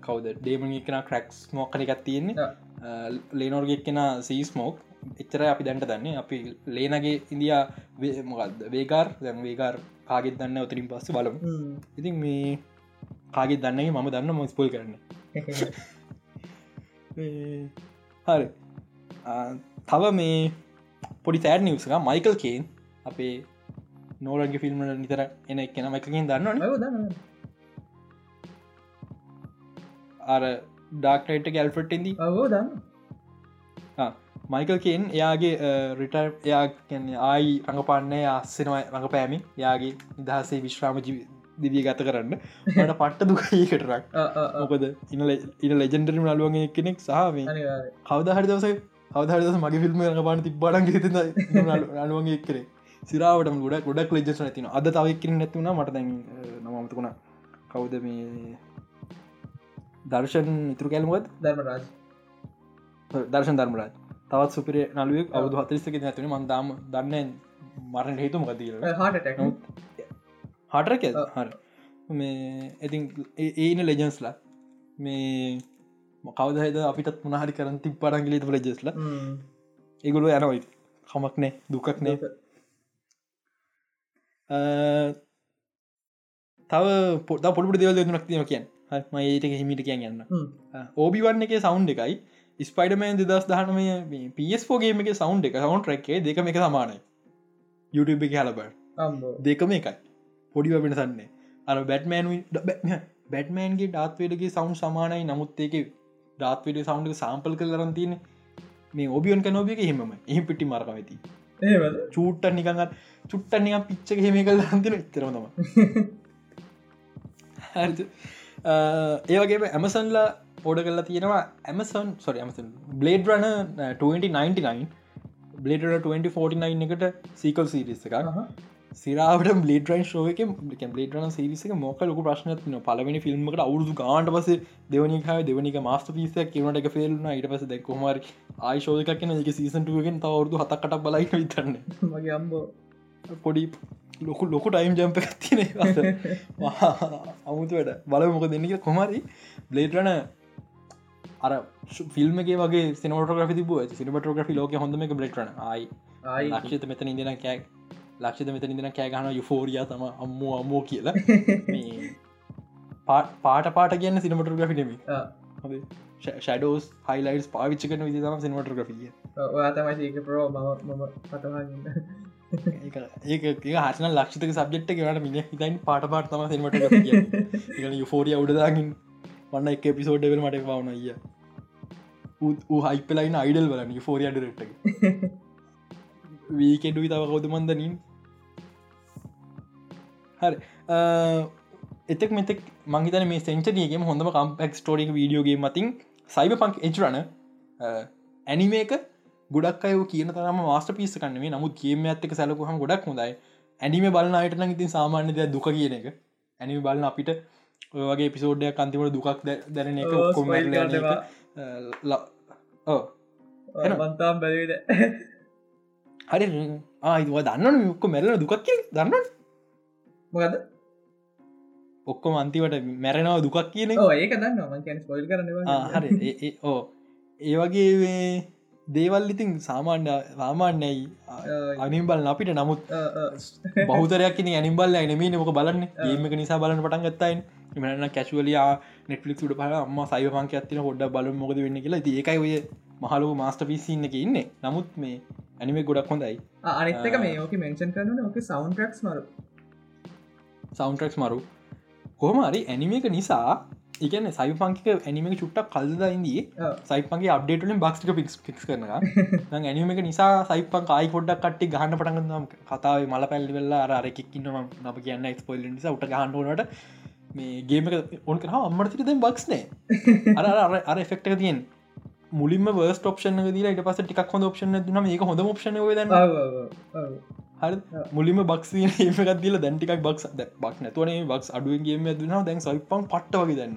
කවද? ඩේමන් එකන ක්‍රක්ස් මොක්කන එකක් තියෙන්නේ ලේනෝර්ගෙක් කෙන සීස්මෝක් එච්චර අපි දැන්ට දන්නේ. අපි ලේනගේ ඉන්දයා මොකක්ද වේකාර් දැන් වේකාර් කාගෙත් දන්න ඔතරින් පස්ස බලමු. ඉතින් මේ කාගෙත් දන්නේ මම දන්න මොස්පොල් කරන්න. හරි. තව මේ පොඩි තෑඩ් නිවසක මයිකල් කේන් අපේ නෝරගේ ෆිල්ම්ට නිතර එන එක්කෙන මයිකකින් දන්නවන. අර ඩාක්ටයිට ගැල්ෆට්ටදී දන්න මයිකල් කේන් එයාගේ රිට එයා කියන්නේ ආයි රඟපාන්නේ අස්සෙනවා රඟපෑමි යාගේ නිදහසේ විශ්‍රාම දිවිය ගත කරන්න. මට පට්ට දුකකටරක් මොකද ඉන ඉන ලෙජෙන්ඩරම නලුවගේ කෙනෙක් සහම කවදහරි දවස කවදහරදස මගේ ෆිල්ම් රඟපාන ති බඩන් ගෙත අනුවගේ කරේ සිරාවට ගොඩ ගොඩක් ලෙජස් තින අද තවක්කිර නැතිවුණ මට දැ නමතුකුණ කවුද මේ දර්ශන් ඉතුරු කැල්මොත් ධර්මරාජ. දර්ශන් ධර්මරාජ. තවත් සුපිරේ නලුවක් අවුදු හතරිස්ක නැතින මන්දාම දන්න මරණ හේතු මකදීල හට හටරක හර. මේ ඉතින් ඒන ලෙජන්ස්ලා මේ මොකවදහද අපිටත් මොනහරි කරන ති පරංගිලිත ලෙජස්ල ඒගොලු යනවයි කමක් නෑ. දුකක් නෑ. තව පොට පොට දෙවල් දෙනක් තියන කියන් මඒට හිමිට කියන් යන්න. ඕබිවන්න එක සෞන්් එකයි. ස්පයිඩමන් දෙදස් දහනමය පස්ෝගේම එක සෞන්් එක සවන්් රැක්කේ දෙකම එක සමානයි. YouTube එක හලබ දෙකම එකයි. පොඩිව වෙනසන්නේ අර බැට්මෑන් බැට්මෑන්ගේ ඩාත්වේඩගේ සෞන්් සමානයි. නමුත් ඒක ඩාත්වඩ සෞන්් සාම්පල් කල් කරන් තියන මේ ඔබියන් කනෝබියක හෙම එහි පිටි මරකමති චූට්ට නිකඟත් චුට්ටනිය පිච්චක හෙම කල් හන්තින තරනම ඒවගේ ඇමසන්ලා ඕඩ කරලා තියෙනවා ඇමසන් සොරි ඇමසන් බ්ලේඩ් රන 2099 බ්ලේඩ 2049 එකට සීකල් සිරිස් එක සිරාවට බ්ලේඩ රයින් ශෝක බ්ලේඩ රන සිරිසක මොක ලොක ප්‍රශ්නත්න පලවෙනි ෆිල්ම්මට අවුදු ගාන්ට පස දෙවනික දෙවනික මාස්ට පිසක් කිවට එක ෆෙල්න ඉට පස දෙක්කොමර ආයිශෝදක කියෙන එක සීසන්ටුවගෙන් තවරුදු හතක්කට බලයි විතරන්න මගේ අම්බෝ පොඩි ලොකු ලොකු ටයිම් ජම්ප තින අමුතු වැඩ. බල මොක දෙන්නක කොමරි බ්ලේටරන අර ෆිල්ම්ගේ වගේ සිනමටග්‍රි තිබ සිනමටග්‍රි ලෝක හොඳම බ්ලෙට්රන අයි ලක්ෂත මෙතන ඉදන කෑක් ලක්ෂත මෙතන ඉදන කෑගහන යුෆෝරිය තම අම්මෝ අම්මෝ කියලා. පාට පාට කියන්න සිනමටග්‍රි නෙමි ෂඩෝස් හයිලයිස් පාවිච්ච කන විදි තම සිනමටග්‍රිය ඔයාතමයික ප්‍රෝ ම පතවාගන්න ඒක හන ලක්ෂතක සබ්ෙට් කට මිනි හිතයින් පාට පාට තම සිනමට යුෆෝරිය උඩදාගින් වන්න එක පිසෝඩ්ඩවල් මට පවන අය ඌ හයිපලයින අයිඩල් බලන ෆෝරිය ඩරෙට්ට වීකෙඩුයි තව කවුද මන්දනින් හරි. එතෙක් මෙතෙක් මංහිතන මේ සෙන්චනයගේ හොඳම කම්පෙක් ටෝරික වීඩියෝගේ මතින් සයිබ පංක් එච්රන ඇනිමේක ගොඩක් අය කියන තරම මාස්ට පිස්ස කන්නේ නමුත් කියම ඇත්තක සැලකුහම ගොඩක් හොඳයි. ඇනිම බලන්න අයටන ඉතින් සාමාන්‍ය දෙයක් දුක කියන එක. ඇනිම බලන්න අපිට ඔය වගේ පිසෝඩ්ඩයක් අන්තිමට දුකක් දැරන එක ඔක්කොම බන්තාම් බැලට හරි ආයිවා දන්නන යොක්ක මැරල දුකක් දන්න මොකද ඔක්කොම අන්තිවට මැරෙනව දුකක් කියන ඒක දන්න මකන් ස්පොල් කරන හරි. ඕ ඒ වගේ දේවල් ඉතින් සාමාන්‍ය සාමාන්‍යයි. අනිම්බල් අපිට නමුත් බෞතරයක් ඇනිබල් ඇනමේ මොක බලන්න. ඒමක නිසා බලන්න පටන් ගත්තයින් එමන්න කැශුවලයා නෙටලික් ට පල ම සයිවපංක ඇතින හොඩ බල මොකද වෙන්න කියලා. ඒකයි ඔය මහලු මාස්ට පිසින්න එක ඉන්න. නමුත් මේ ඇනිමේ ගොඩක් හොඳයි. අනිත්තක මේ ඕක මෙන්ෂන් කරන ඕක සෞන්ටක්ස් මරු. සෞන්ටක්ස් මරු. කොහමරි ඇනිමේක නිසා එකන සයිපංකික ඇනිමක චුට්ටක් කල්ද ඉදී සයිපන්ගේ අප්ඩේටලින් බක්ස්ටික පික්ස් පික්ස් කරන ඇනිමක නිසා සයිපන් ආයි පොඩ්ඩක් කට්ටි ගහන්න පටගන්නම් කතාව මල පැල්ලි වෙල්ලා අරෙක්කින්න ම කියන්න එක්ස්පොල් නිසා උට ගහන්ඩුවනට මේ ගේම ඔන් කර. අම්මටතික දැන් බක්ස්නේ අර අර එෆෙක්ට තියෙන් මුලින්ම වර්ස් ඔප්ෂන දී ට පස ටික් හොඳ ක්ෂන දුන. මේ හොඳ ක්ෂන ද හරි. මුලිම බක්ස ඒකදල දැන්ටික් බක්ස් බක් නතුවනේ බක්ස් අඩුවගේම දුන දැන් සයිපන් පට්ට වගේ දන්න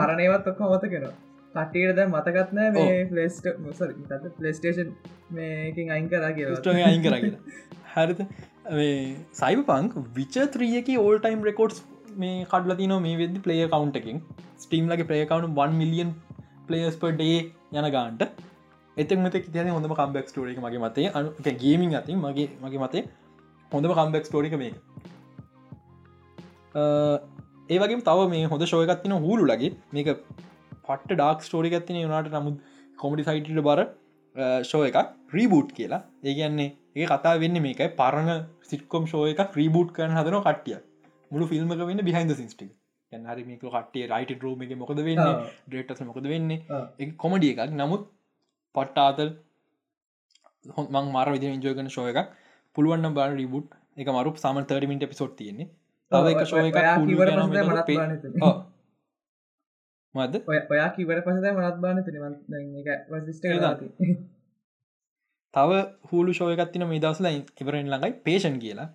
පරණයවත් ඔක්ක මත කෙන කටට දැ මතකත්න මේ පලේස්ට පලේස්ටේෂන් මේකින් අයින් කරා කිය අයින් කරගෙන හරිත සයිබ පංක් විච ත්‍රියක ඕල්ටයිම් රෙකෝඩ්ස් මේ කඩල තින මේ වෙද පලේ කවන්් එකින්. ස්ටීම් ලගේ ප්‍රේකවුන් 1 මිලියන් පලේස් ප ඩේ යන ගාන්ට එතක් මත තියන හොඳම කම්බෙක් ටෝරික මගේ මතේ අනු ගේමින් අතින් මගේ මගේ මතේ හොඳම කම්බෙක් ටෝරික මේක. ඒවගේ තව මේ හොඳ ශෝයකත්තින හූලු ලගේ. මේක පට ඩක් ස්ටෝරි ඇත්තින වනාට නමුත් කොමඩි සයිටට බර ශෝ එකක්. රීබූට් කියලා. ඒගන්නේ ඒ කතා වෙන්න මේකයි. පරණ සිට්කොම් ශෝ එකක් රීබූට් කරන හදන කට්ටිය. මුළු ෆිල්ම්ක වෙන්න බිහින්ද සිස්ටික් හරි මේක කටේ රයිට රෝම එක මොකද වෙන්න? ඩේටස් මොකද වෙන්නේ? කොමඩිය එකක්. නමුත් පට්ටාතල් හො මං මාර විදි ජෝගන ශෝය එකක්. පුළුවන්න බා රිබුට් එක මරු සාම 30මිට පිසොට් තියෙන්නේ. තව එක ශෝය මද ඔයා කිවට පසද මනත් බාන තව හුළු ශෝයකත්තින මේ දවසල ඉවරෙන් ළඟයි පේෂන් කියලා.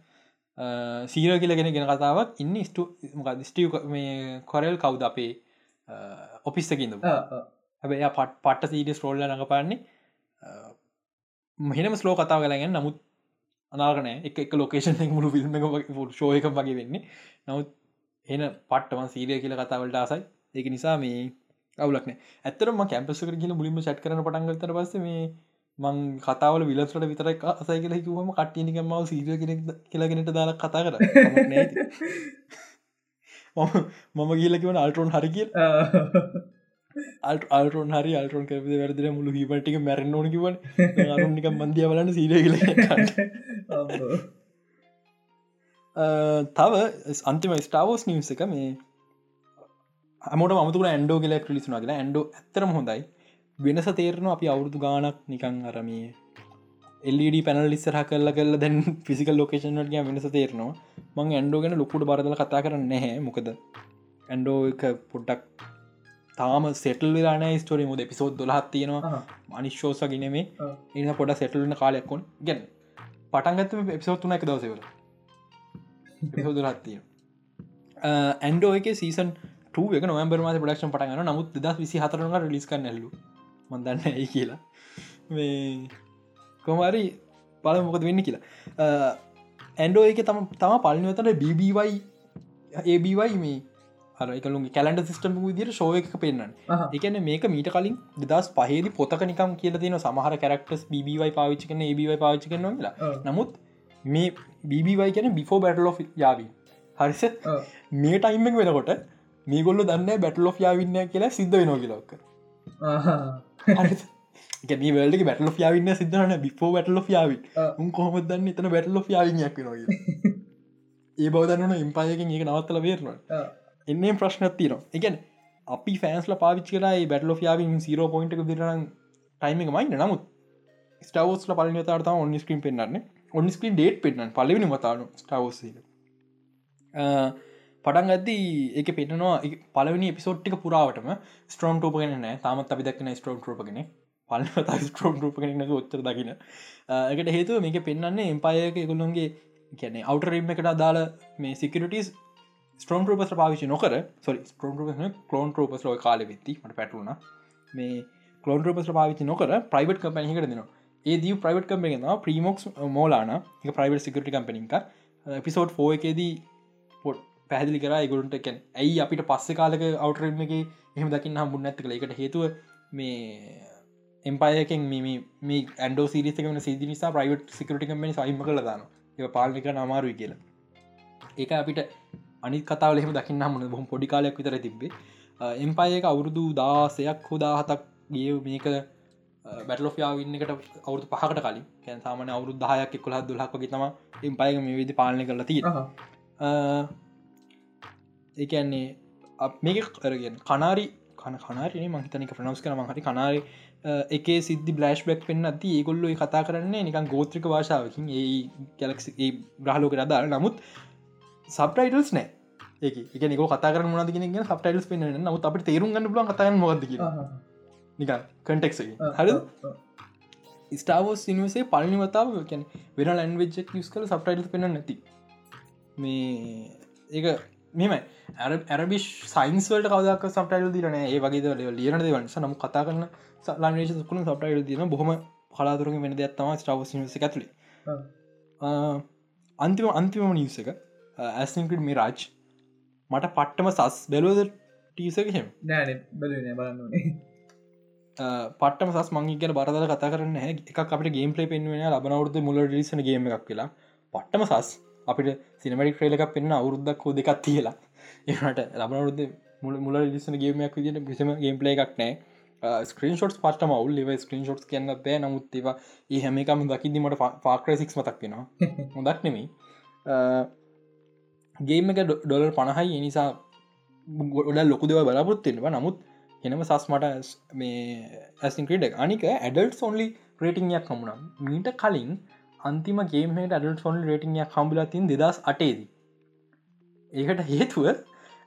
සීර කියලගෙන ගෙන කතාවක් ඉන්න ස්ටු ස්ටිය මේ කොරල් කවුද අපේ ඔපිස්සකින්ද හැබැ පට පට්ට සීඩස් රෝල්ල නඟපාන්නේ මෙහෙනම ස්ලෝ කතාව කලාගෙන් නමුත් අනාගනෑ එක එක ලොකේෂන් මුළු ිල්ම ශෝයක වගේ වෙන්නේ. නමුත් එන පට්ටම සීරිය කියල කතාවලට ආසයි. ඒක නිසා මේ අවුලක්න ඇතරම කැම්පසක කියල මුලින්ම සැට් කරන පටන්ගතර පස්ස මේ මං කතාවල විලසට විතරක් අසයි කියල කිවම කට්ටියනික මව සීරිය කියලාගෙනට දාලා කතා කර. මම කියලකිවන අල්ටරෝන් හරි කිය අල්ට අල්ටරෝන් හරි අල්ටරෝන් කරපද වැරදිර මුළු හිපටික මැරෙන් ඕන කිවන් අරුනික මන්දිය බලන්න සීරගල තව අන්තිම ස්ටාවෝස් නිවස එක මේ අමට මතුර ඇන්ඩෝ කියල ලිසුනා කියලා. ඇන්ඩෝ ඇතරම හොඳයි. වෙනස තේරන අපි අවුරුදු ගානක් නිකං අරමිය එල්ඩ පැනල් ලිස්සර කල්ල කල්ල දැන් ෆිසිකල් ලෝකේෂනට ගිය වෙනස තේරනවා. මං ඇන්ඩෝ ගැන ලොකුට බරදල කතා කරන්න නැහැ. මොකද ඇන්ඩෝ එක පොඩ්ඩක් තාම සෙටල් වෙලාන ස්ටෝරි මුද පිසෝද් දොලහත් තියෙනවා. මනිශ්ෝස ගෙනේ එන්න පොඩ සෙටල්න කාලයක්කොන් ගැන පටන්ගත්ම එපිසෝත්තුන එක දවසවල. පිසෝදුරත්තිය ඇන්ඩෝ එක සීසන් එක නොවම්බර මාස පඩක්ෂන් පටගන නමුත් දස් විසි හතරනක ලිස්ක නැල්ලු මන්දන්න ඇයි කියලා. මේ කොමරි පල මොකද වෙන්න කියලා. ඇන්ඩෝ එක තම තම පලිනවතට බිබවයි ඒබවයි මේ හරකලු කැලන්ඩ සිස්ටම විදිර ශෝය එක පෙන්න්න එකන මේක මීට කලින් දෙදස් පහේදි පොතක නිකම් කියල තින සමහර කරක්ටස් බිවයි පාවිච්චි කන ඒබවයි පාවිච්චි කරන කියලා. නමුත් මේ බිබවයි කියන බිෆෝ බැටලෝ යාවී හරිස මේ ටයිම්ෙන් වෙනකොට මේගොල්ල දන්න බැටලෝ යාවින්න කියලා සිද්ධ වෙනෝ කියලොක්ක ගැන වලට බැටලෝ යාවින්න සිද්ධන බිෆෝ බැටලෝ යාවි උන් කොහොම දන්න එතන බැටලෝ යාවියක් වෙන ඒ බවදන්නන ඉම්පායකින් ඒක නවත්තල වේරනවා එන්නේ ප්‍රශ්නත් තිනවා එකන් අපි ෆෑන්ස්ල පාවිච් කරයි බැටලෝ යාවින් සීරෝ පොයින්ට දිරන ටයිම එක මයින්න නමුත් ස්ටවස්ල පලන තාරත ඔන්න ස්ක්‍රීම් පෙන්න්න ඔන්න ස්ක්‍රීන් ඩේට් පෙන්න්න පලවෙනි මතානු ස්ටවස් පටන් ගද ඒක පෙන්නවා පලවනි පිසෝට්ටික පුරාවටම ස්ට්‍රෝම් ටෝප ගෙන නෑ තාමත් අපි දක්න ස්ට්‍රෝම් ටෝපගෙන පල ස්ට්‍රෝම් ටෝප ගෙන උත්තර දකින එකට හේතුව මේක පෙන්න්නේ එම්පායක ගොල්ලොන්ගේ කියැනෙ අවටරීම එකට දාල මේ සිකරටස් ස්ට්‍රෝම් රෝපස් පාවිචි නොකර සොරි ස්ට්‍රෝම් කලෝන් රෝපස් ලෝ කාල වෙත්ති මට පැටුණ මේ කලෝන් රෝපස් පාවිචි නොකර ප්‍රයිවට් කම්පැනිකට දෙනවා. ඒ දී ප්‍රයිවට් කම්පෙන ප්‍රීමොක්ස් මෝලාන එක ප්‍රයිවට් සිකට කම්පනික පිසෝඩ් ෆෝ එකේදී පොට් පැහදිලි කර ගුලන්ට එකැන් ඇයි අපිට පස්ස කාලක අවටරම එක එහම දකින්න හම්බුන්න ඇති කළ එකට හේතුව මේ එම්පායකෙන් මේ ඇන්ඩෝ සිරිසකන සිදි නිසා ප්‍රයිවට් සිකට කම්පනි සයිම කළ දාන ඒ පාලික අමාරුයි කියලා. ඒක අපිට අනි කතාව එහෙම දකින්න හමුණ බොහම පොඩි කාලයක් විතර තිබේ එම්පායක අවුරුදු දාසයක් හෝදාහතක් ගිය මේක බැටලෝෆයාවින්න එකට අවුදු පහකට කලින්. කැන් සාමන අවුරු දායක් කොළහ දුලක් වගේ තම එම්පායක මේ විදි පාලනය කරලා තිය ඒන්නේ මේක කරගෙන් කනාරි කන කනාරන මහිතනක ප්‍රනවස් කර මහරි කනාරි එක සිද්ධ බ්ලස්් බක් පෙන්න්න ඇති ඒගොල්ලො කතා කරන්නේ නිකන් ගෝත්‍රික වාශාවකින් ඒ ගැලක් ග්‍රහලෝක රදාර නමුත් සබටයිටල්ස් නෑ. ඒක. නික කතා කර මොද ගෙන සබටයිල්ස් පෙන්න්න නමුත් අපට තේරුම් ගන්න බල කතය මොද නික කටෙක් හර ස්ටාවෝස් සිනිවසේ පලනි වතාව කැන වෙන ලන්වෙජ්ක් යස් කල සබටයිල් පෙන නැති. මේ ඒක මෙම ඇරබිස් සයින්ස්වලට කවදක් සටයිල් දිරන ඒ වගේ ලියන දෙවන්ස නම් කතා කරන්න සලානේශ සුකුණු සටයිල් දින බොහම කලාතුරක වෙන දෙයක්ත්තම ස්ටාවස් ඇතුලි. අන්තිම අන්තිම නිස එක ඇස්කට මේ රාජ් මට පට්ටම සස් බැලුවද ටීසක හෙම නෑන බලන බලන්නේ පටම සස් මංගේගෙන බරදල කතා කරන්න එක අපට ගේම් පලේ පෙන්වෙන ලබනවරුද මුල ලිසන ගේම එකක් කියලා පට්ටම සස් අපිට සිනමටි ක්‍රේල එකක් පෙන්න්න අවුරුද්දක් හෝ දෙකක් තියලා. එහට ලබනවරුද මුල මුල ලිසන ගේමයක් විදිට පිසම ගේම් පලේ එකක් නෑ. ස්ක්‍රීන් ෂොට් පට මවල් ලිව ස්ක්‍රීන් ෂොට් කියන්න බෑ නමුත්තිවා ඒ හැමකම දකිදීමට පාක්‍රසික් මතක් වෙනවා. හොදක් නෙමේ ගේම එක ඩොලර් පණහයි එනිසා ගොඩ ලොකු දෙව බලාපොත්තිෙනවා නමුත් එනම සස් මට මේ ඇසින්ක්‍රඩක් අනික ඇඩල්් සොන්ලි රේටිංයක් හමුණම් මීට කලින් අන්තිම ගේමට ඇඩල් සොන් රේටිංයක් හම්බලතින් දෙදස් අටේදී ඒකට හේතුව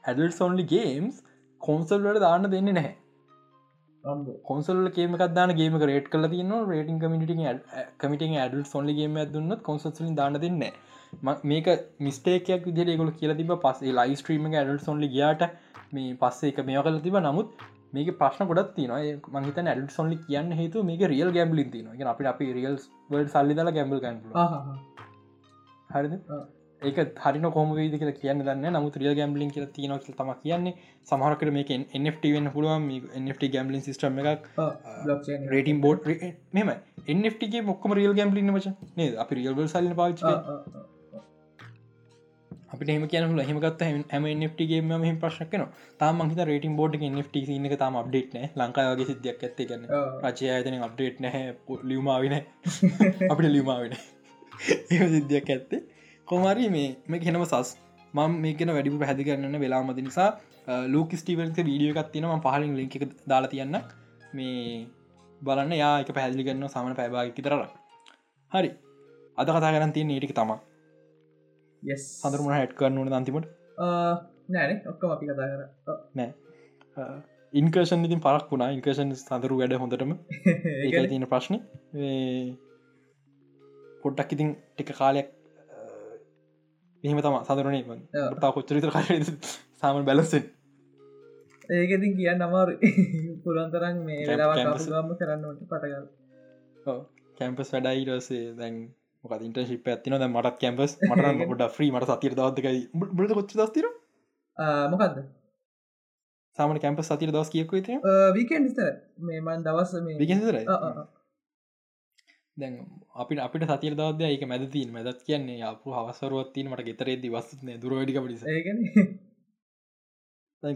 ඇඩල් සොන්ලි ගේම්ස් කොන්සල්වට දාන්න දෙන්න නැහැ. කොන්සල් කේමක් දාන ගේම රේට කල තියන රේටින් කමිටි කමිට ඇඩල් සොන්ලි ගේම දුන්නත් කොන්සල්ලින් දාන්න දෙන්නේ මේක මිස්ටේකයක් විදිර ගොල කියල තිබ පස්සේ ලයි ස්ට්‍රීම ඇඩල් සොන්ලි ගයාට මේ පස්සේ එක මේ කල තිබ නමුත් මේක ප්‍රශ්න ගොඩත් තින මහිත ඇඩල් සොන්ලි කියන්න හේතු මේක රියල් ගැම්බලි තින අපි අපි රියල් සල්ලි දල ගැම්බල් ගැ හරිද? ඒක හරින කොම වේද කියලා කියන්න දන්න නමුත් රියල් ගැම්බලින් කියල තියන තම කියන්නේ සමහරකට මේක NFT වෙන්න පුළුවන්. NFT ගැම්බලින් සිස්ටම එකක්. රේටින් බෝඩ් මෙම NFTගේ මොක්කම රියල් ගැම්බලින්න වච නේ අපි රියල්බල් සල්ලි පාච අපිට එම කියන හෙමගත් හැම NFTගේ මෙම ප්‍රශ්නකන තාම හිත රේටින් බෝඩ් NFT එක තාම අප්ඩේට් නෑ. ලංකාවගේ සිද්ධියක් ඇත්තේ ගන්න රචය අතන අප්ඩේට් නැහැ ලියමාවින අපිට ලියමාවෙන ඒ සිද්ධියක් ඇත්තේ. කොමරි මේ මේ හෙනම සස්. මම මේකන වැඩිපු පැහදි කරන්න වෙලාමති නිසා ලෝක ස්ටිවල්ක වීඩියෝ එකක් තිනම පහලින් ලික දාලා තියන්න මේ බලන්න. යා එක පැහදිලි කරන්න සමන පැබාගි තරර හරි. අද කතා කරන්න තිය නටික තමා සඳරුම හැට් කරනුන අන්තිමට? නෑන ඔක්කම අපි කතා කර. නෑ. ඉන්කර්ෂන් ඉතින් පරක් වුණා. ඉන්කර්ෂන් සඳරු වැඩ හොඳටම. ඒ තියන ප්‍රශ්න. පොඩ්ඩක් ඉතින් ටික කාලයක් මෙහම තම සඳරනේ තා කොච්චරිත කාල සාමන් බැලසෙන් ඒකතින් කියන්න අමාරු පුළන්තරන් මේ කරන්නට පටගල් කැම්පස් වැඩයිරසේ දැන් මොක ඉන්ටර්ශිප ඇතින ද මටත් කැම්පස් මට ගොඩ ්‍රී මට සතිර දවදකයි බට කොච්ච දස්තිර මොකක්ද සාමන කැම්පස් සතිර දවස් කියකු ත වීකෙන් ස්තර මේ මන් දවස් විකසර දැන් අපිට අපිට සතිර දවද ඒක මැදතින් මැදත් කියන්නේ අපපු හවසරුවත්තින මට ගෙතරේදි වස්සන දුරවැඩික පිස ඒගන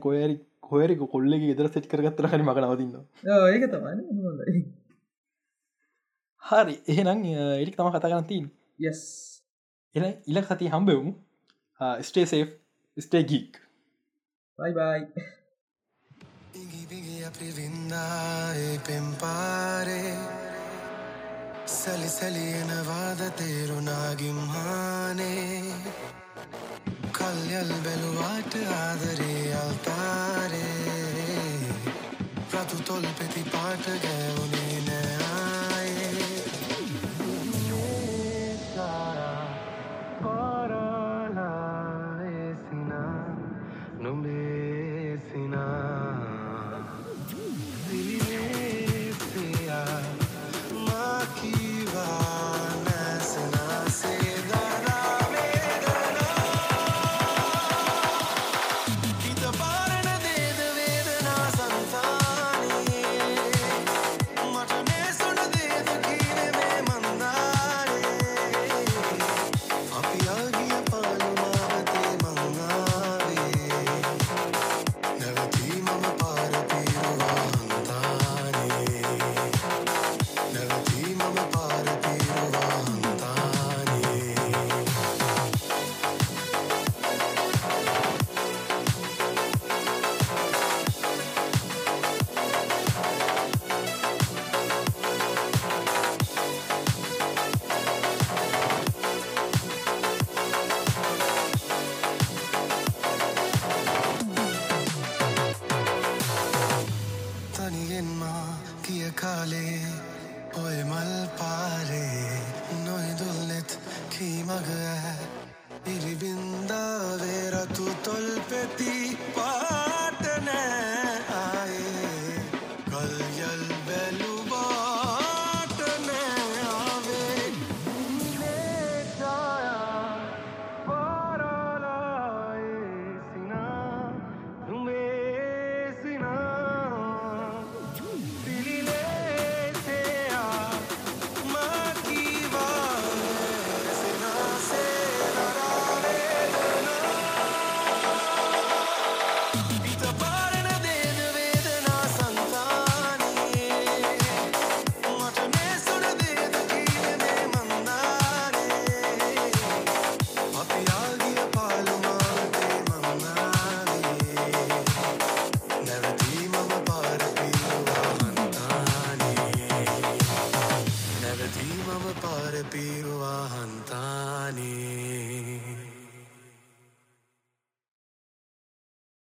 කොයරි කොයරි කොල්ලෙ ගෙදර සෙට් කරගත්තර හරි මක නවතින්න ඒක තමයි හරි. එහෙනම් එඩික් තම කතා කරන්තින් යස් එ ඉල කති හම්බෙවුම් ස්ටේ සේ් ස්ටේ ගීක් බයිබයි අපි වින්දායේ පෙම්පාරේ. සලිසලියනවාද තේරුණාගිම් හානේ කල්යල් බැලුවාට ආදරේ අල්තාරේ. රතු තොල් පෙති පාට ගැවුණේ